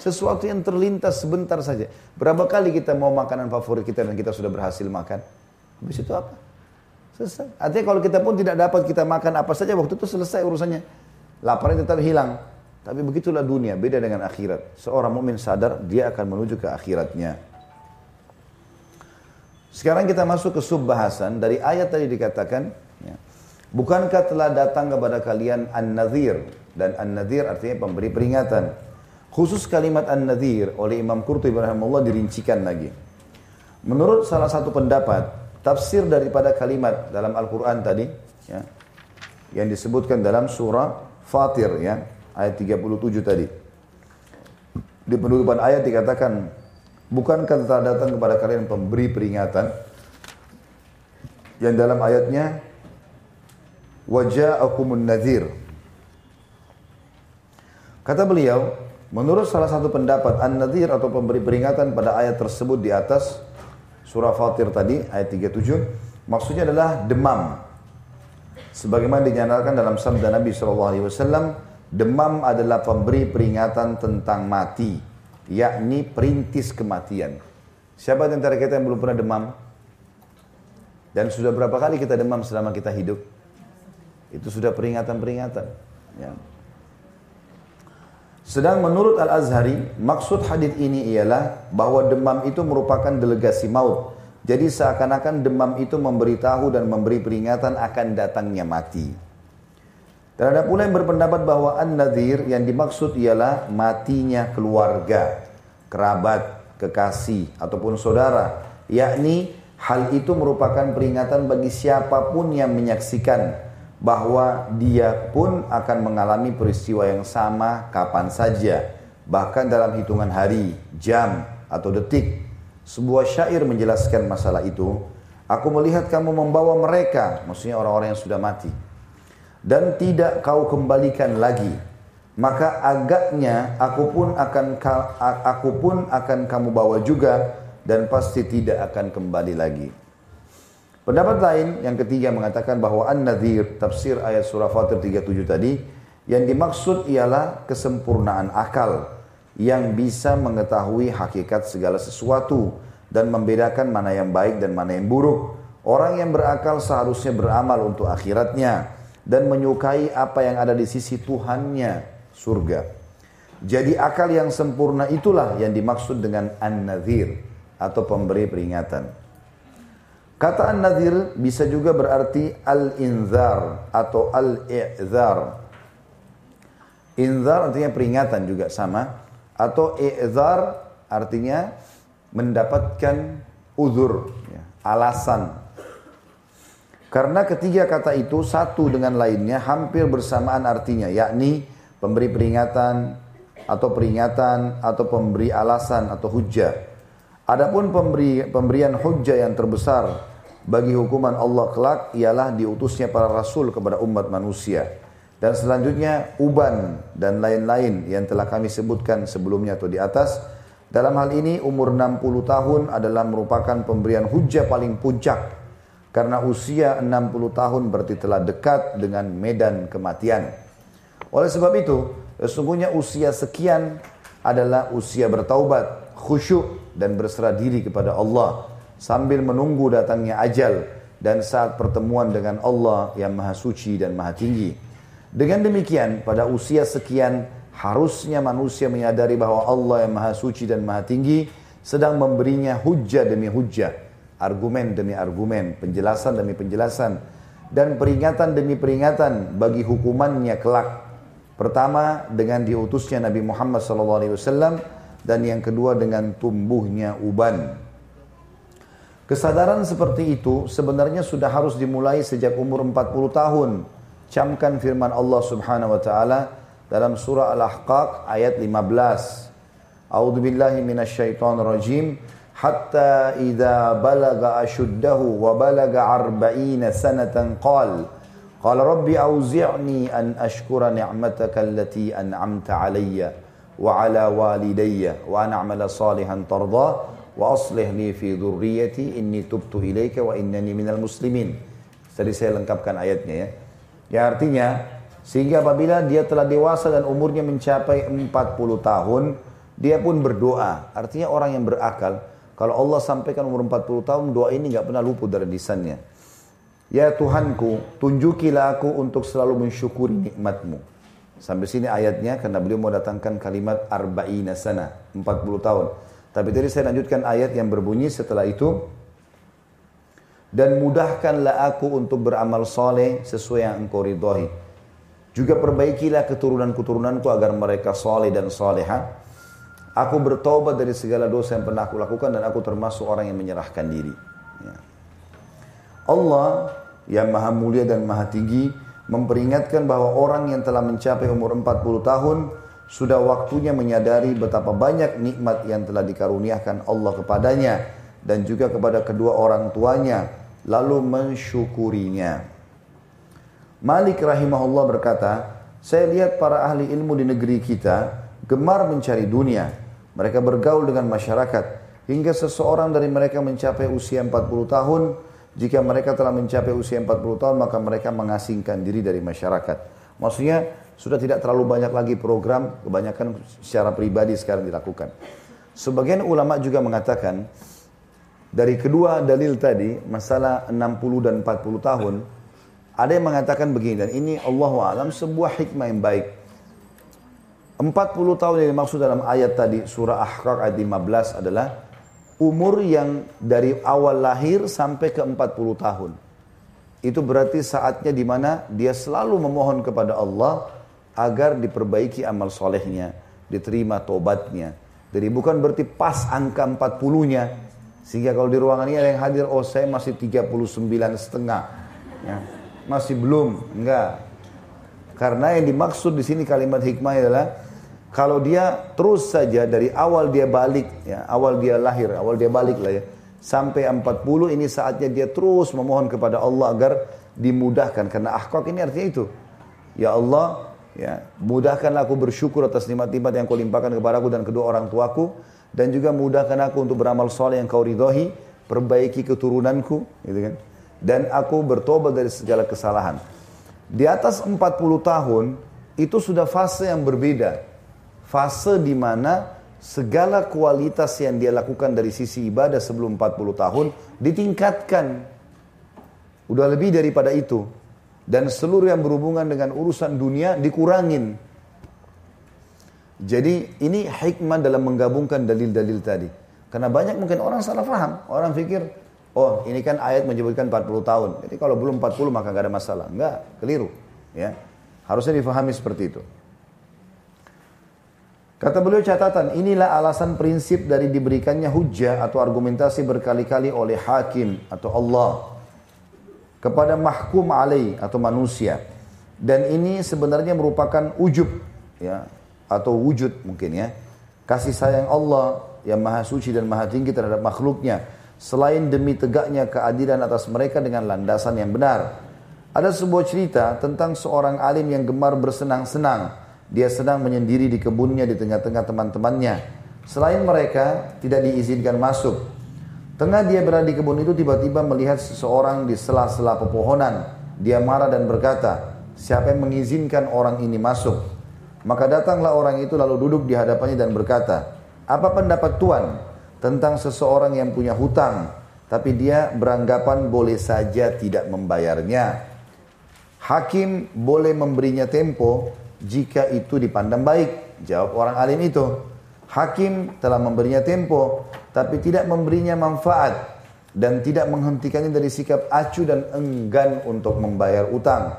sesuatu yang terlintas sebentar saja. Berapa kali kita mau makanan favorit kita dan kita sudah berhasil makan? Habis itu apa? Selesai. Artinya kalau kita pun tidak dapat kita makan apa saja waktu itu selesai urusannya. Laparnya tetap hilang. Tapi begitulah dunia, beda dengan akhirat. Seorang mukmin sadar dia akan menuju ke akhiratnya. Sekarang kita masuk ke sub bahasan dari ayat tadi dikatakan ya, Bukankah telah datang kepada kalian An-Nadhir dan An-Nadhir artinya pemberi peringatan. Khusus kalimat An-Nadhir oleh Imam Qurtubi rahimahullah dirincikan lagi. Menurut salah satu pendapat, tafsir daripada kalimat dalam Al-Qur'an tadi ya, yang disebutkan dalam surah Fatir ya, ayat 37 tadi. Di penutupan ayat dikatakan, bukankah telah datang kepada kalian pemberi peringatan yang dalam ayatnya waja'akumun nadhir. Kata beliau, menurut salah satu pendapat An-Nadhir atau pemberi peringatan pada ayat tersebut di atas surah Fatir tadi ayat 37 maksudnya adalah demam. Sebagaimana dinyatakan dalam sabda Nabi SAW, demam adalah pemberi peringatan tentang mati, yakni perintis kematian. Siapa di antara kita yang belum pernah demam? Dan sudah berapa kali kita demam selama kita hidup? Itu sudah peringatan-peringatan. Ya. Sedang menurut Al-Azhari, maksud hadis ini ialah bahwa demam itu merupakan delegasi maut. Jadi seakan-akan demam itu memberitahu dan memberi peringatan akan datangnya mati. Ada pula yang berpendapat bahwa An-Nadhir yang dimaksud ialah matinya keluarga, kerabat, kekasih, ataupun saudara. Yakni hal itu merupakan peringatan bagi siapa pun yang menyaksikan bahwa dia pun akan mengalami peristiwa yang sama kapan saja, bahkan dalam hitungan hari, jam, atau detik. Sebuah syair menjelaskan masalah itu. Aku melihat kamu membawa mereka, maksudnya orang-orang yang sudah mati, dan tidak kau kembalikan lagi. Maka agaknya aku pun akan aku pun akan kamu bawa juga dan pasti tidak akan kembali lagi. Pendapat lain yang ketiga mengatakan bahwa An-Nadhir tafsir ayat surah Fatir 37 tadi yang dimaksud ialah kesempurnaan akal yang bisa mengetahui hakikat segala sesuatu dan membedakan mana yang baik dan mana yang buruk. Orang yang berakal seharusnya beramal untuk akhiratnya dan menyukai apa yang ada di sisi Tuhannya, surga. Jadi akal yang sempurna itulah yang dimaksud dengan an-nadhir atau pemberi peringatan. Kata an-nadhir bisa juga berarti al-inzar atau al-i'zar. Inzar artinya peringatan juga sama. Atau i'zar artinya mendapatkan uzur, ya, alasan. Karena ketiga kata itu satu dengan lainnya hampir bersamaan artinya, yakni pemberi peringatan atau peringatan atau pemberi alasan atau hujah. Adapun pemberi, pemberian hujah yang terbesar bagi hukuman Allah kelak ialah diutusnya para rasul kepada umat manusia. Dan selanjutnya uban dan lain-lain yang telah kami sebutkan sebelumnya atau di atas. Dalam hal ini umur 60 tahun adalah merupakan pemberian hujah paling puncak. Karena usia 60 tahun berarti telah dekat dengan medan kematian. Oleh sebab itu, sesungguhnya usia sekian adalah usia bertaubat, khusyuk dan berserah diri kepada Allah sambil menunggu datangnya ajal dan saat pertemuan dengan Allah yang maha suci dan maha tinggi. Dengan demikian, pada usia sekian, harusnya manusia menyadari bahwa Allah yang maha suci dan maha tinggi sedang memberinya hujah demi hujah, argumen demi argumen, penjelasan demi penjelasan, dan peringatan demi peringatan bagi hukumannya kelak. Pertama dengan diutusnya Nabi Muhammad SAW dan yang kedua dengan tumbuhnya uban. Kesadaran seperti itu sebenarnya sudah harus dimulai sejak umur 40 tahun. Camkan firman Allah Subhanahu wa taala dalam surah Al-Ahqaq ayat 15. A'udzu billahi minasyaitonir rajim. Hatta idza balaga ashuddahu wa balaga arba'ina sanatan qal قال ربي أوزعني أن أشكر نعمتك التي أنعمت علي وعلى والدي وأن أعمل صالحا ترضاه wa aslih li fi dzurriyyati inni tubtu ilaika wa innani minal muslimin. Tadi saya lengkapkan ayatnya ya. Ya artinya sehingga apabila dia telah dewasa dan umurnya mencapai 40 tahun, dia pun berdoa. Artinya orang yang berakal, kalau Allah sampaikan umur 40 tahun, doa ini nggak pernah luput dari lisannya. Ya Tuhanku, tunjukilah aku untuk selalu mensyukuri nikmatmu. Sampai sini ayatnya karena beliau mau datangkan kalimat arba'ina sana, 40 tahun. Tapi tadi saya lanjutkan ayat yang berbunyi setelah itu. Dan mudahkanlah aku untuk beramal soleh sesuai yang engkau ridhoi. Juga perbaikilah keturunan-keturunanku agar mereka soleh dan soleha. Aku bertobat dari segala dosa yang pernah aku lakukan dan aku termasuk orang yang menyerahkan diri. Ya. Allah yang maha mulia dan maha tinggi memperingatkan bahwa orang yang telah mencapai umur 40 tahun sudah waktunya menyadari betapa banyak nikmat yang telah dikaruniakan Allah kepadanya dan juga kepada kedua orang tuanya lalu mensyukurinya. Malik rahimahullah berkata, Saya lihat para ahli ilmu di negeri kita gemar mencari dunia. Mereka bergaul dengan masyarakat hingga seseorang dari mereka mencapai usia 40 tahun. Jika mereka telah mencapai usia 40 tahun maka mereka mengasingkan diri dari masyarakat. Maksudnya sudah tidak terlalu banyak lagi program, kebanyakan secara pribadi sekarang dilakukan. Sebagian ulama juga mengatakan dari kedua dalil tadi, masalah 60 dan 40 tahun, ada yang mengatakan begini, dan ini Allah alam sebuah hikmah yang baik. 40 tahun yang dimaksud dalam ayat tadi, surah Ahqaq ayat 15 adalah umur yang dari awal lahir sampai ke 40 tahun. Itu berarti saatnya di mana dia selalu memohon kepada Allah agar diperbaiki amal solehnya, diterima tobatnya. Jadi bukan berarti pas angka 40-nya, sehingga kalau di ruangan ini ada yang hadir, oh saya masih 39 setengah. Ya, masih belum, enggak. Karena yang dimaksud di sini kalimat hikmah adalah kalau dia terus saja dari awal dia balik, ya, awal dia lahir, awal dia balik lah ya, sampai 40 ini saatnya dia terus memohon kepada Allah agar dimudahkan karena ahqaq ini artinya itu. Ya Allah, ya, mudahkanlah aku bersyukur atas nikmat-nikmat yang kau limpahkan kepadaku dan kedua orang tuaku dan juga mudahkan aku untuk beramal soleh yang kau ridhoi, perbaiki keturunanku, gitu kan. Dan aku bertobat dari segala kesalahan. Di atas 40 tahun itu sudah fase yang berbeda. Fase di mana segala kualitas yang dia lakukan dari sisi ibadah sebelum 40 tahun ditingkatkan. Udah lebih daripada itu. Dan seluruh yang berhubungan dengan urusan dunia dikurangin jadi ini hikmah dalam menggabungkan dalil-dalil tadi. Karena banyak mungkin orang salah faham. Orang pikir, oh ini kan ayat menyebutkan 40 tahun. Jadi kalau belum 40 maka nggak ada masalah. Enggak, keliru. Ya, Harusnya difahami seperti itu. Kata beliau catatan, inilah alasan prinsip dari diberikannya hujah atau argumentasi berkali-kali oleh hakim atau Allah kepada mahkum alaih atau manusia. Dan ini sebenarnya merupakan ujub ya atau wujud mungkin ya. Kasih sayang Allah yang maha suci dan maha tinggi terhadap makhluknya. Selain demi tegaknya keadilan atas mereka dengan landasan yang benar. Ada sebuah cerita tentang seorang alim yang gemar bersenang-senang. Dia sedang menyendiri di kebunnya di tengah-tengah teman-temannya. Selain mereka tidak diizinkan masuk. Tengah dia berada di kebun itu tiba-tiba melihat seseorang di sela-sela pepohonan. Dia marah dan berkata, siapa yang mengizinkan orang ini masuk? Maka datanglah orang itu lalu duduk di hadapannya dan berkata, apa pendapat Tuan tentang seseorang yang punya hutang, tapi dia beranggapan boleh saja tidak membayarnya. Hakim boleh memberinya tempo jika itu dipandang baik. Jawab orang alim itu. Hakim telah memberinya tempo, tapi tidak memberinya manfaat dan tidak menghentikannya dari sikap acuh dan enggan untuk membayar utang.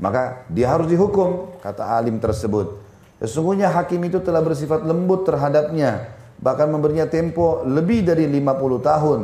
Maka dia harus dihukum, kata alim tersebut. Sesungguhnya hakim itu telah bersifat lembut terhadapnya, bahkan memberinya tempo lebih dari 50 tahun.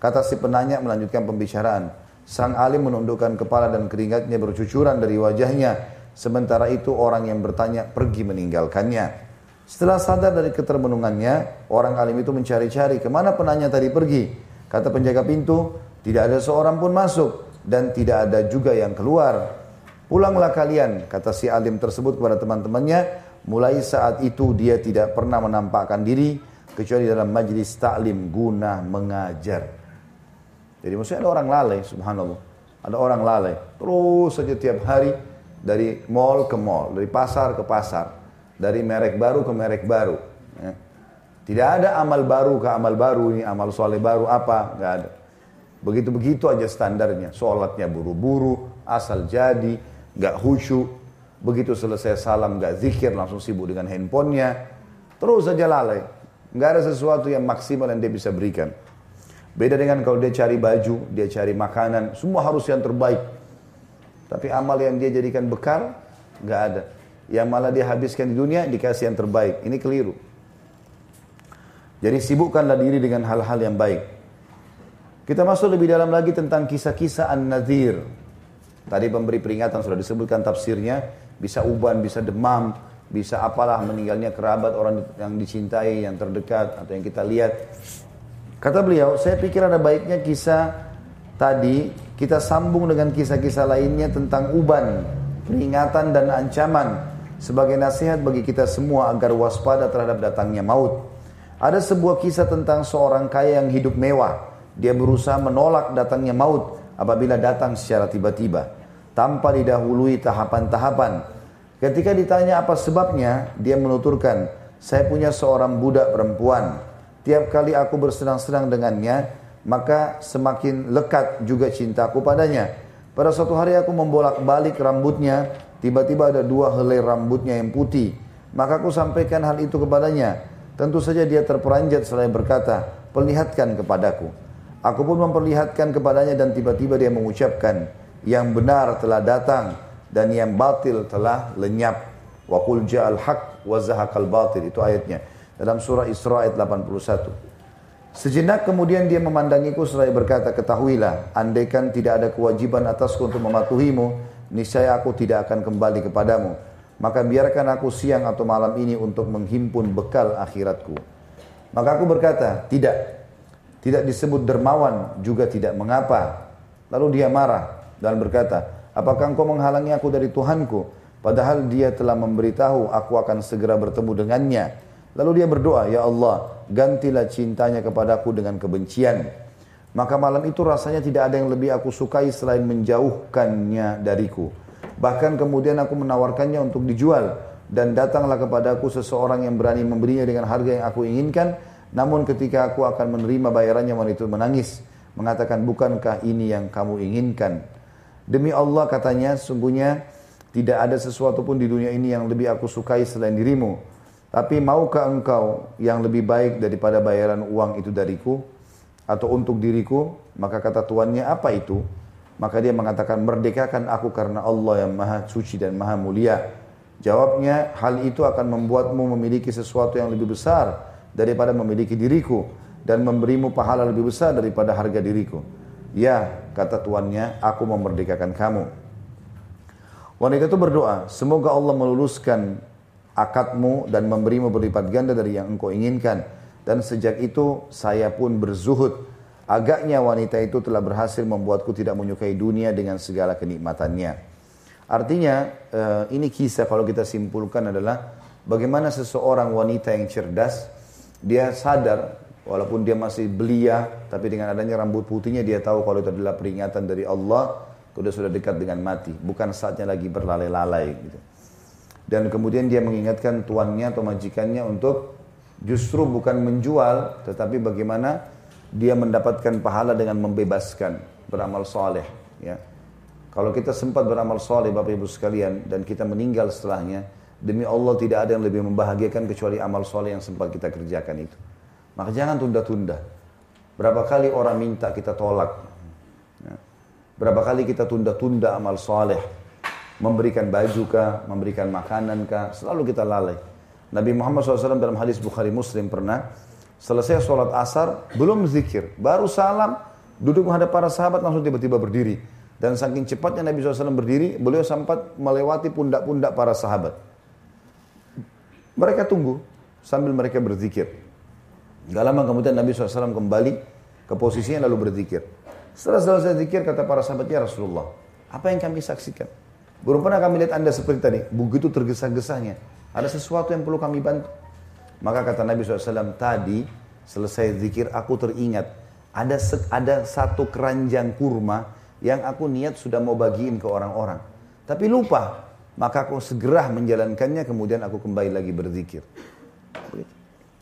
Kata si penanya melanjutkan pembicaraan. Sang alim menundukkan kepala dan keringatnya bercucuran dari wajahnya. Sementara itu orang yang bertanya pergi meninggalkannya. Setelah sadar dari ketermenungannya, orang alim itu mencari-cari ke mana penanya tadi pergi. Kata penjaga pintu, tidak ada seorang pun masuk dan tidak ada juga yang keluar. Pulanglah kalian, kata si alim tersebut kepada teman-temannya. Mulai saat itu dia tidak pernah menampakkan diri kecuali dalam majlis taklim guna mengajar. Jadi maksudnya ada orang lalai, subhanallah. Ada orang lalai, terus saja tiap hari dari mall ke mall, dari pasar ke pasar, dari merek baru ke merek baru. Ya. Tidak ada amal baru ke amal baru, ini amal soleh baru apa, nggak ada. Begitu-begitu aja standarnya, sholatnya buru-buru, asal jadi, nggak khusyuk. Begitu selesai salam nggak zikir langsung sibuk dengan handphonenya. Terus saja lalai. Nggak ada sesuatu yang maksimal yang dia bisa berikan. Beda dengan kalau dia cari baju, dia cari makanan, semua harus yang terbaik. Tapi amal yang dia jadikan bekal, nggak ada. Yang malah dia habiskan di dunia, dikasih yang terbaik. Ini keliru. Jadi sibukkanlah diri dengan hal-hal yang baik. Kita masuk lebih dalam lagi tentang kisah-kisah An-Nadhir. Tadi pemberi peringatan sudah disebutkan tafsirnya, bisa uban, bisa demam, bisa apalah meninggalnya kerabat orang yang dicintai, yang terdekat atau yang kita lihat. Kata beliau, saya pikir ada baiknya kisah tadi kita sambung dengan kisah-kisah lainnya tentang uban peringatan dan ancaman sebagai nasihat bagi kita semua agar waspada terhadap datangnya maut. Ada sebuah kisah tentang seorang kaya yang hidup mewah. Dia berusaha menolak datangnya maut apabila datang secara tiba-tiba tanpa didahului tahapan-tahapan. Ketika ditanya apa sebabnya, dia menuturkan, saya punya seorang budak perempuan. Tiap kali aku bersenang-senang dengannya, maka semakin lekat juga cintaku padanya. Pada suatu hari aku membolak-balik rambutnya, tiba-tiba ada dua helai rambutnya yang putih. Maka aku sampaikan hal itu kepadanya. Tentu saja dia terperanjat selain berkata, perlihatkan kepadaku. Aku pun memperlihatkan kepadanya dan tiba-tiba dia mengucapkan, yang benar telah datang dan yang batil telah lenyap. Wa qul ja'al haq wa zahaqal batil. Itu ayatnya dalam surah Isra ayat 81. Sejenak kemudian dia memandangiku seraya berkata, ketahuilah, andaikan tidak ada kewajiban atasku untuk mematuhimu, niscaya aku tidak akan kembali kepadamu. Maka biarkan aku siang atau malam ini untuk menghimpun bekal akhiratku. Maka aku berkata, tidak. Tidak disebut dermawan, juga tidak mengapa. Lalu dia marah dan berkata, apakah engkau menghalangi aku dari Tuhanku? Padahal dia telah memberitahu aku akan segera bertemu dengannya. Lalu dia berdoa, Ya Allah, gantilah cintanya kepadaku dengan kebencian. Maka malam itu rasanya tidak ada yang lebih aku sukai selain menjauhkannya dariku. Bahkan kemudian aku menawarkannya untuk dijual. Dan datanglah kepadaku seseorang yang berani memberinya dengan harga yang aku inginkan. Namun ketika aku akan menerima bayarannya wanita itu menangis. Mengatakan, bukankah ini yang kamu inginkan? Demi Allah katanya, sungguhnya tidak ada sesuatu pun di dunia ini yang lebih aku sukai selain dirimu. Tapi maukah engkau yang lebih baik daripada bayaran uang itu dariku atau untuk diriku? Maka kata tuannya, apa itu? Maka dia mengatakan, merdekakan aku karena Allah yang maha suci dan maha mulia. Jawabnya, hal itu akan membuatmu memiliki sesuatu yang lebih besar daripada memiliki diriku dan memberimu pahala lebih besar daripada harga diriku. Ya, kata tuannya, aku memerdekakan kamu. Wanita itu berdoa, semoga Allah meluluskan akadmu dan memberimu berlipat ganda dari yang engkau inginkan. Dan sejak itu saya pun berzuhud. Agaknya wanita itu telah berhasil membuatku tidak menyukai dunia dengan segala kenikmatannya. Artinya eh, ini kisah kalau kita simpulkan adalah bagaimana seseorang wanita yang cerdas dia sadar walaupun dia masih belia tapi dengan adanya rambut putihnya dia tahu kalau itu adalah peringatan dari Allah sudah sudah dekat dengan mati bukan saatnya lagi berlalai-lalai gitu. Dan kemudian dia mengingatkan tuannya atau majikannya untuk justru bukan menjual, tetapi bagaimana dia mendapatkan pahala dengan membebaskan beramal soleh. Ya. Kalau kita sempat beramal soleh Bapak Ibu sekalian dan kita meninggal setelahnya, demi Allah tidak ada yang lebih membahagiakan kecuali amal soleh yang sempat kita kerjakan itu. Maka jangan tunda-tunda. Berapa kali orang minta kita tolak. Ya. Berapa kali kita tunda-tunda amal soleh memberikan baju kah, memberikan makanan kah, selalu kita lalai. Nabi Muhammad SAW dalam hadis Bukhari Muslim pernah selesai sholat asar belum zikir, baru salam, duduk menghadap para sahabat langsung tiba-tiba berdiri. Dan saking cepatnya Nabi SAW berdiri, beliau sempat melewati pundak-pundak para sahabat. Mereka tunggu sambil mereka berzikir. Gak lama kemudian Nabi SAW kembali ke posisinya lalu berzikir. Setelah selesai zikir kata para sahabatnya Rasulullah, apa yang kami saksikan? Belum pernah kami lihat anda seperti tadi, begitu tergesa-gesanya. Ada sesuatu yang perlu kami bantu. Maka kata Nabi SAW, tadi selesai zikir aku teringat. Ada ada satu keranjang kurma yang aku niat sudah mau bagiin ke orang-orang. Tapi lupa. Maka aku segera menjalankannya kemudian aku kembali lagi berzikir.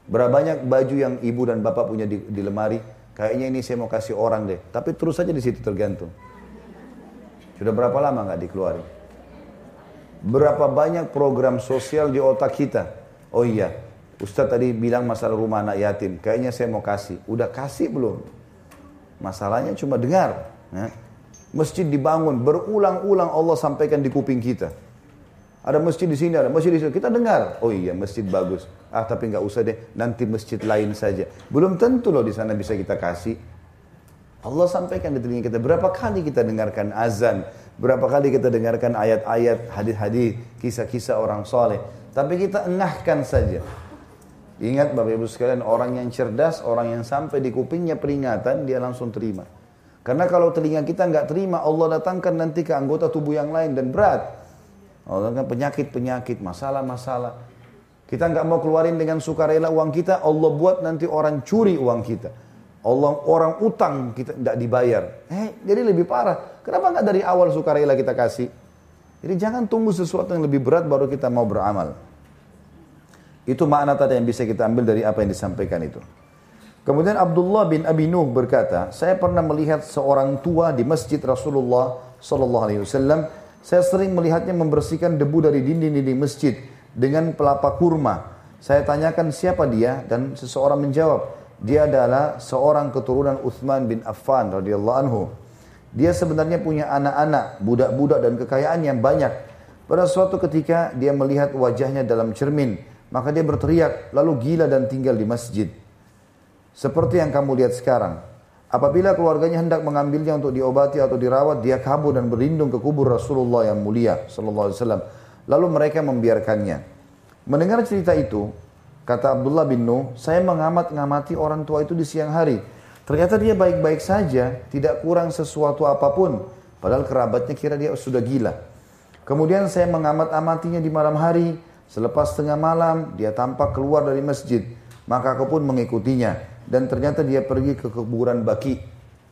Berapa banyak baju yang ibu dan bapak punya di, di lemari. Kayaknya ini saya mau kasih orang deh. Tapi terus saja di situ tergantung. Sudah berapa lama nggak dikeluarin? Berapa banyak program sosial di otak kita. Oh iya, Ustadz tadi bilang masalah rumah anak yatim. Kayaknya saya mau kasih. Udah kasih belum? Masalahnya cuma dengar. Ya. Masjid dibangun, berulang-ulang Allah sampaikan di kuping kita. Ada masjid di sini, ada masjid di sini. Kita dengar. Oh iya, masjid bagus. Ah, tapi nggak usah deh. Nanti masjid lain saja. Belum tentu loh di sana bisa kita kasih. Allah sampaikan di telinga kita. Berapa kali kita dengarkan azan, Berapa kali kita dengarkan ayat-ayat, hadis-hadis, kisah-kisah orang soleh. Tapi kita engahkan saja. Ingat Bapak Ibu sekalian, orang yang cerdas, orang yang sampai di kupingnya peringatan, dia langsung terima. Karena kalau telinga kita nggak terima, Allah datangkan nanti ke anggota tubuh yang lain dan berat. Allah kan penyakit-penyakit, masalah-masalah. Kita nggak mau keluarin dengan sukarela uang kita, Allah buat nanti orang curi uang kita. Allah orang utang kita tidak dibayar. Eh, jadi lebih parah. Kenapa nggak dari awal sukarela kita kasih? Jadi jangan tunggu sesuatu yang lebih berat baru kita mau beramal. Itu makna tadi yang bisa kita ambil dari apa yang disampaikan itu. Kemudian Abdullah bin Abi Nuh berkata, saya pernah melihat seorang tua di masjid Rasulullah Sallallahu Alaihi Wasallam. Saya sering melihatnya membersihkan debu dari dinding-dinding masjid dengan pelapa kurma. Saya tanyakan siapa dia dan seseorang menjawab, dia adalah seorang keturunan Uthman bin Affan radhiyallahu anhu. Dia sebenarnya punya anak-anak, budak-budak dan kekayaan yang banyak. Pada suatu ketika dia melihat wajahnya dalam cermin, maka dia berteriak lalu gila dan tinggal di masjid. Seperti yang kamu lihat sekarang. Apabila keluarganya hendak mengambilnya untuk diobati atau dirawat, dia kabur dan berlindung ke kubur Rasulullah yang mulia sallallahu alaihi wasallam. Lalu mereka membiarkannya. Mendengar cerita itu, kata Abdullah bin Nuh, saya mengamat-ngamati orang tua itu di siang hari. Ternyata dia baik-baik saja, tidak kurang sesuatu apa pun. Padahal kerabatnya kira dia sudah gila. Kemudian saya mengamat-amatinya di malam hari. Selepas tengah malam, dia tampak keluar dari masjid. Maka aku pun mengikutinya dan ternyata dia pergi ke kuburan Baki,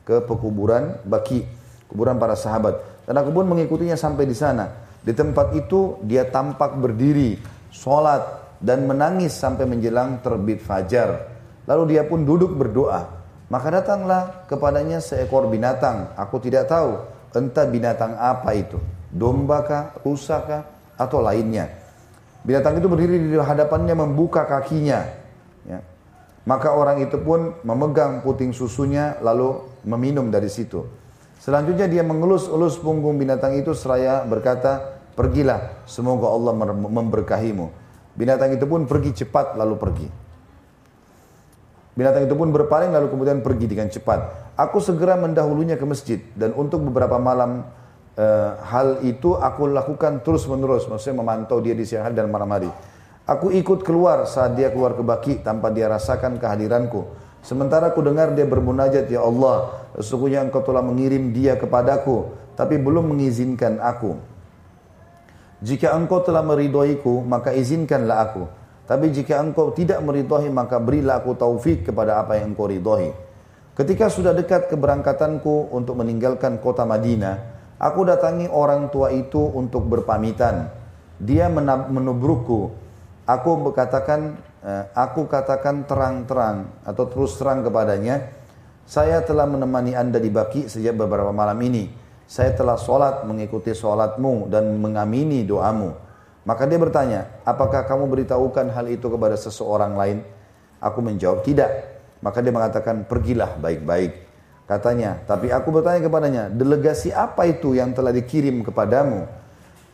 ke pekuburan Baki, kuburan para sahabat. Dan aku pun mengikutinya sampai di sana. Di tempat itu dia tampak berdiri, sholat dan menangis sampai menjelang terbit fajar. Lalu dia pun duduk berdoa. Maka datanglah kepadanya seekor binatang. Aku tidak tahu entah binatang apa itu. Domba kah, rusa kah, atau lainnya. Binatang itu berdiri di hadapannya membuka kakinya. Ya. Maka orang itu pun memegang puting susunya lalu meminum dari situ. Selanjutnya dia mengelus-elus punggung binatang itu seraya berkata, pergilah, semoga Allah memberkahimu. Binatang itu pun pergi cepat lalu pergi. Binatang itu pun berpaling lalu kemudian pergi dengan cepat. Aku segera mendahulunya ke masjid dan untuk beberapa malam e, hal itu aku lakukan terus menerus, maksudnya memantau dia di siang hari dan malam hari. Aku ikut keluar saat dia keluar ke baki tanpa dia rasakan kehadiranku. Sementara aku dengar dia bermunajat, Ya Allah, sesungguhnya engkau telah mengirim dia kepadaku, tapi belum mengizinkan aku. Jika engkau telah meridhoiku, maka izinkanlah aku. Tapi jika engkau tidak meridhoi, maka berilah aku taufik kepada apa yang engkau ridhoi. Ketika sudah dekat keberangkatanku untuk meninggalkan kota Madinah, aku datangi orang tua itu untuk berpamitan. Dia menubrukku Aku berkatakan, eh, aku katakan terang-terang atau terus terang kepadanya, saya telah menemani anda di baki sejak beberapa malam ini. Saya telah sholat mengikuti sholatmu dan mengamini doamu. Maka dia bertanya, apakah kamu beritahukan hal itu kepada seseorang lain? Aku menjawab, tidak. Maka dia mengatakan, pergilah baik-baik. Katanya, tapi aku bertanya kepadanya, delegasi apa itu yang telah dikirim kepadamu?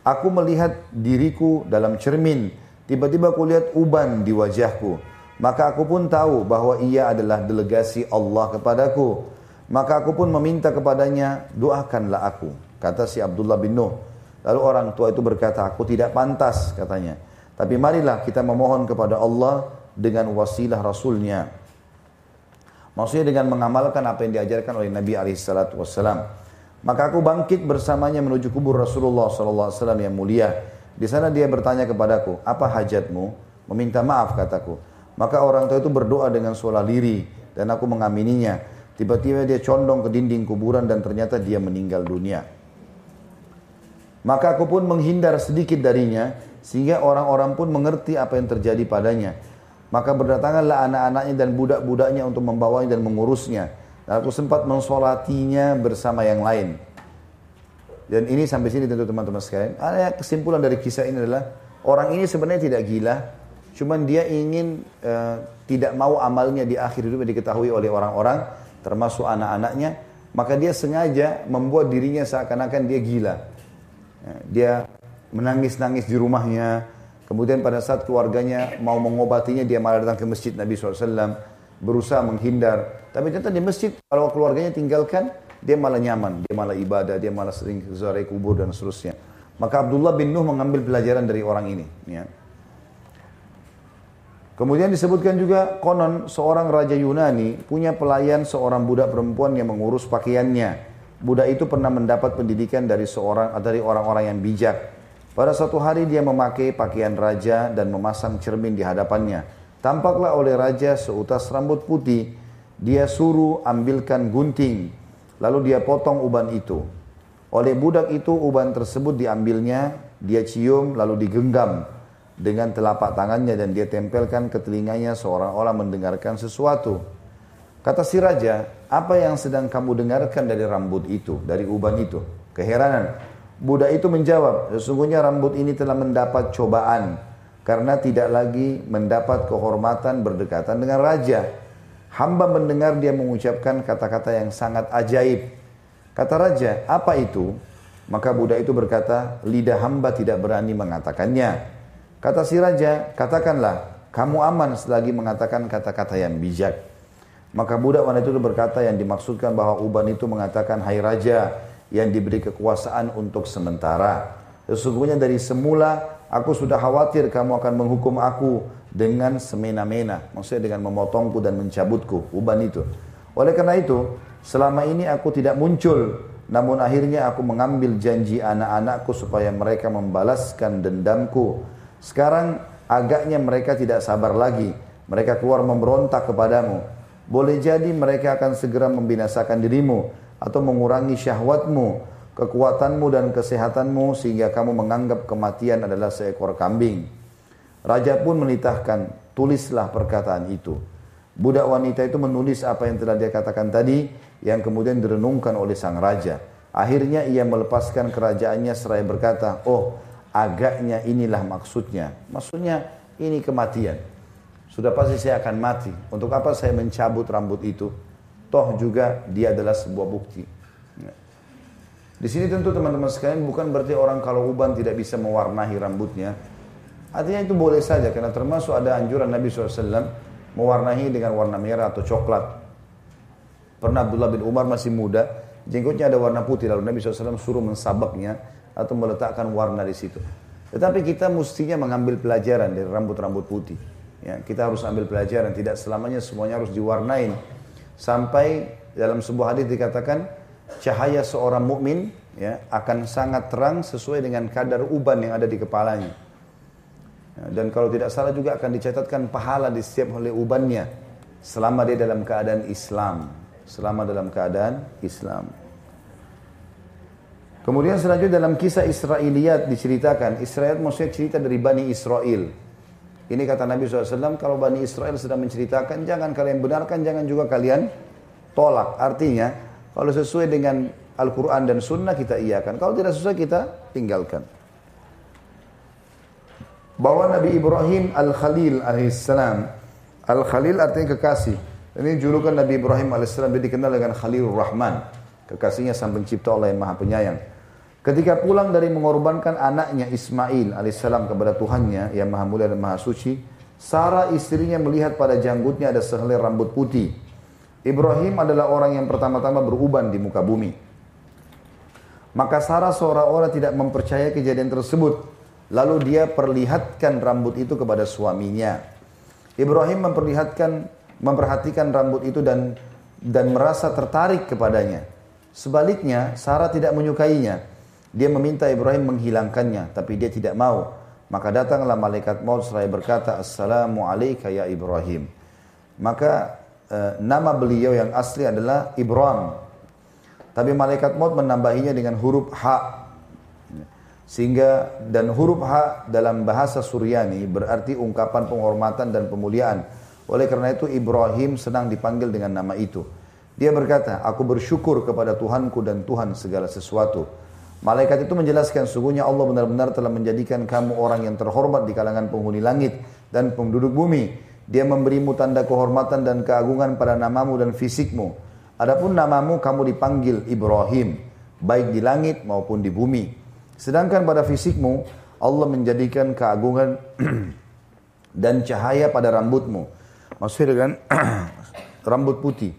Aku melihat diriku dalam cermin, Tiba-tiba aku lihat uban di wajahku. Maka aku pun tahu bahwa ia adalah delegasi Allah kepadaku. Maka aku pun meminta kepadanya, doakanlah aku. Kata si Abdullah bin Nuh. Lalu orang tua itu berkata, aku tidak pantas katanya. Tapi marilah kita memohon kepada Allah dengan wasilah Rasulnya. Maksudnya dengan mengamalkan apa yang diajarkan oleh Nabi SAW. Maka aku bangkit bersamanya menuju kubur Rasulullah SAW yang mulia. Di sana dia bertanya kepadaku, apa hajatmu? Meminta maaf kataku. Maka orang tua itu berdoa dengan suara liri dan aku mengamininya. Tiba-tiba dia condong ke dinding kuburan dan ternyata dia meninggal dunia. Maka aku pun menghindar sedikit darinya sehingga orang-orang pun mengerti apa yang terjadi padanya. Maka berdatanganlah anak-anaknya dan budak-budaknya untuk membawanya dan mengurusnya. Dan aku sempat mensolatinya bersama yang lain. Dan ini sampai sini tentu teman-teman sekalian. Ada kesimpulan dari kisah ini adalah orang ini sebenarnya tidak gila, cuman dia ingin uh, tidak mau amalnya di akhir hidup diketahui oleh orang-orang, termasuk anak-anaknya, maka dia sengaja membuat dirinya seakan-akan dia gila. Ya, dia menangis-nangis di rumahnya, kemudian pada saat keluarganya mau mengobatinya dia malah datang ke masjid Nabi SAW, berusaha menghindar. Tapi ternyata di masjid kalau keluarganya tinggalkan, dia malah nyaman, dia malah ibadah, dia malah sering ziarah kubur dan seterusnya. Maka Abdullah bin Nuh mengambil pelajaran dari orang ini. Ya. Kemudian disebutkan juga konon seorang raja Yunani punya pelayan seorang budak perempuan yang mengurus pakaiannya. Budak itu pernah mendapat pendidikan dari seorang dari orang-orang yang bijak. Pada suatu hari dia memakai pakaian raja dan memasang cermin di hadapannya. Tampaklah oleh raja seutas rambut putih. Dia suruh ambilkan gunting. Lalu dia potong uban itu. Oleh budak itu uban tersebut diambilnya, dia cium lalu digenggam dengan telapak tangannya dan dia tempelkan ke telinganya seorang orang mendengarkan sesuatu. Kata si raja, apa yang sedang kamu dengarkan dari rambut itu, dari uban itu? Keheranan. Buddha itu menjawab, sesungguhnya rambut ini telah mendapat cobaan karena tidak lagi mendapat kehormatan berdekatan dengan raja. Hamba mendengar dia mengucapkan kata-kata yang sangat ajaib. Kata raja, apa itu? Maka Buddha itu berkata, lidah hamba tidak berani mengatakannya. Kata si raja, katakanlah, kamu aman selagi mengatakan kata-kata yang bijak. Maka budak wanita itu berkata yang dimaksudkan bahwa uban itu mengatakan, hai raja, yang diberi kekuasaan untuk sementara. Sesungguhnya dari semula aku sudah khawatir kamu akan menghukum aku dengan semena-mena. Maksudnya dengan memotongku dan mencabutku, uban itu. Oleh karena itu, selama ini aku tidak muncul. Namun akhirnya aku mengambil janji anak-anakku supaya mereka membalaskan dendamku. Sekarang agaknya mereka tidak sabar lagi. Mereka keluar memberontak kepadamu. Boleh jadi mereka akan segera membinasakan dirimu atau mengurangi syahwatmu, kekuatanmu dan kesehatanmu sehingga kamu menganggap kematian adalah seekor kambing. Raja pun menitahkan, tulislah perkataan itu. Budak wanita itu menulis apa yang telah dia katakan tadi yang kemudian direnungkan oleh sang raja. Akhirnya ia melepaskan kerajaannya seraya berkata, oh agaknya inilah maksudnya. Maksudnya ini kematian. Sudah pasti saya akan mati. Untuk apa saya mencabut rambut itu? Toh juga dia adalah sebuah bukti. Ya. Di sini tentu teman-teman sekalian bukan berarti orang kalau uban tidak bisa mewarnai rambutnya. Artinya itu boleh saja karena termasuk ada anjuran Nabi SAW mewarnai dengan warna merah atau coklat. Pernah Abdullah bin Umar masih muda, jenggotnya ada warna putih lalu Nabi SAW suruh mensabaknya atau meletakkan warna di situ. Tetapi kita mestinya mengambil pelajaran dari rambut-rambut putih. Ya, kita harus ambil pelajaran, tidak selamanya semuanya harus diwarnain. Sampai dalam sebuah hadis dikatakan cahaya seorang mukmin ya akan sangat terang sesuai dengan kadar uban yang ada di kepalanya. Ya, dan kalau tidak salah juga akan dicatatkan pahala di setiap oleh ubannya selama dia dalam keadaan Islam, selama dalam keadaan Islam. Kemudian selanjutnya dalam kisah Israiliyat diceritakan, Israel maksudnya cerita dari Bani Israel. Ini kata Nabi SAW, kalau Bani Israel sedang menceritakan, jangan kalian benarkan, jangan juga kalian tolak. Artinya, kalau sesuai dengan Al-Quran dan Sunnah kita iakan. Kalau tidak sesuai kita tinggalkan. Bahwa Nabi Ibrahim Al-Khalil alaihissalam. Al-Khalil artinya kekasih. Ini julukan Nabi Ibrahim alaihissalam dia dikenal dengan Khalilur Rahman. Kekasihnya sang pencipta Allah yang maha penyayang. Ketika pulang dari mengorbankan anaknya Ismail alaihissalam kepada Tuhannya yang maha mulia dan maha suci, Sarah istrinya melihat pada janggutnya ada sehelai rambut putih. Ibrahim adalah orang yang pertama-tama beruban di muka bumi. Maka Sarah seorang-orang tidak mempercayai kejadian tersebut. Lalu dia perlihatkan rambut itu kepada suaminya. Ibrahim memperlihatkan, memperhatikan rambut itu dan dan merasa tertarik kepadanya. Sebaliknya, Sarah tidak menyukainya. Dia meminta Ibrahim menghilangkannya, tapi dia tidak mau. Maka datanglah malaikat maut seraya berkata, Assalamu alayka ya Ibrahim. Maka e, nama beliau yang asli adalah Ibrahim. Tapi malaikat maut menambahinya dengan huruf H. Sehingga dan huruf H dalam bahasa Suryani berarti ungkapan penghormatan dan pemuliaan. Oleh karena itu Ibrahim senang dipanggil dengan nama itu. Dia berkata, aku bersyukur kepada Tuhanku dan Tuhan segala sesuatu. Malaikat itu menjelaskan sungguhnya Allah benar-benar telah menjadikan kamu orang yang terhormat di kalangan penghuni langit dan penduduk bumi. Dia memberimu tanda kehormatan dan keagungan pada namamu dan fisikmu. Adapun namamu kamu dipanggil Ibrahim, baik di langit maupun di bumi. Sedangkan pada fisikmu Allah menjadikan keagungan (clears throat) dan cahaya pada rambutmu. Maksudnya dengan (clears throat) rambut putih.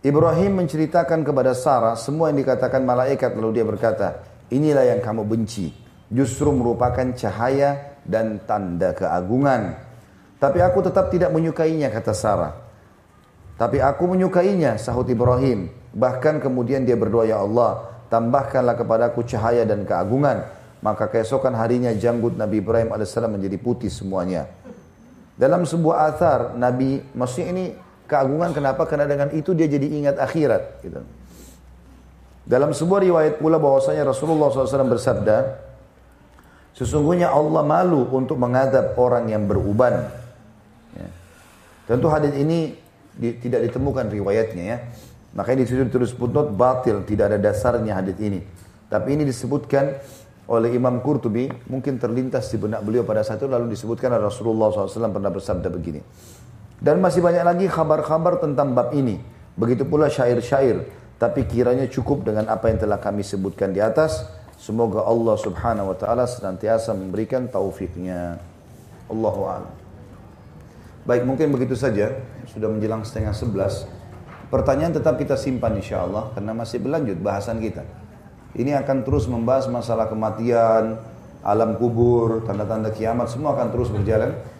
Ibrahim menceritakan kepada Sarah semua yang dikatakan malaikat lalu dia berkata, inilah yang kamu benci. Justru merupakan cahaya dan tanda keagungan. Tapi aku tetap tidak menyukainya kata Sarah. Tapi aku menyukainya sahut Ibrahim. Bahkan kemudian dia berdoa ya Allah tambahkanlah kepadaku cahaya dan keagungan. maka keesokan harinya janggut Nabi Ibrahim alaihissalam menjadi putih semuanya. Dalam sebuah athar Nabi, maksudnya ini keagungan kenapa? Karena dengan itu dia jadi ingat akhirat. Gitu. Dalam sebuah riwayat pula bahwasanya Rasulullah SAW bersabda, sesungguhnya Allah malu untuk mengadab orang yang beruban. Ya. Tentu hadis ini di, tidak ditemukan riwayatnya ya. Makanya di situ ditulis footnote batil, tidak ada dasarnya hadis ini. Tapi ini disebutkan oleh Imam Qurtubi, mungkin terlintas di benak beliau pada saat itu lalu disebutkan Rasulullah SAW pernah bersabda begini. Dan masih banyak lagi kabar-kabar tentang bab ini. Begitu pula syair-syair. Tapi kiranya cukup dengan apa yang telah kami sebutkan di atas. Semoga Allah subhanahu wa ta'ala senantiasa memberikan taufiknya. Allahu a'lam. Baik, mungkin begitu saja. Sudah menjelang setengah sebelas. Pertanyaan tetap kita simpan insya Allah karena masih berlanjut bahasan kita. Ini akan terus membahas masalah kematian, alam kubur, tanda-tanda kiamat, semua akan terus berjalan.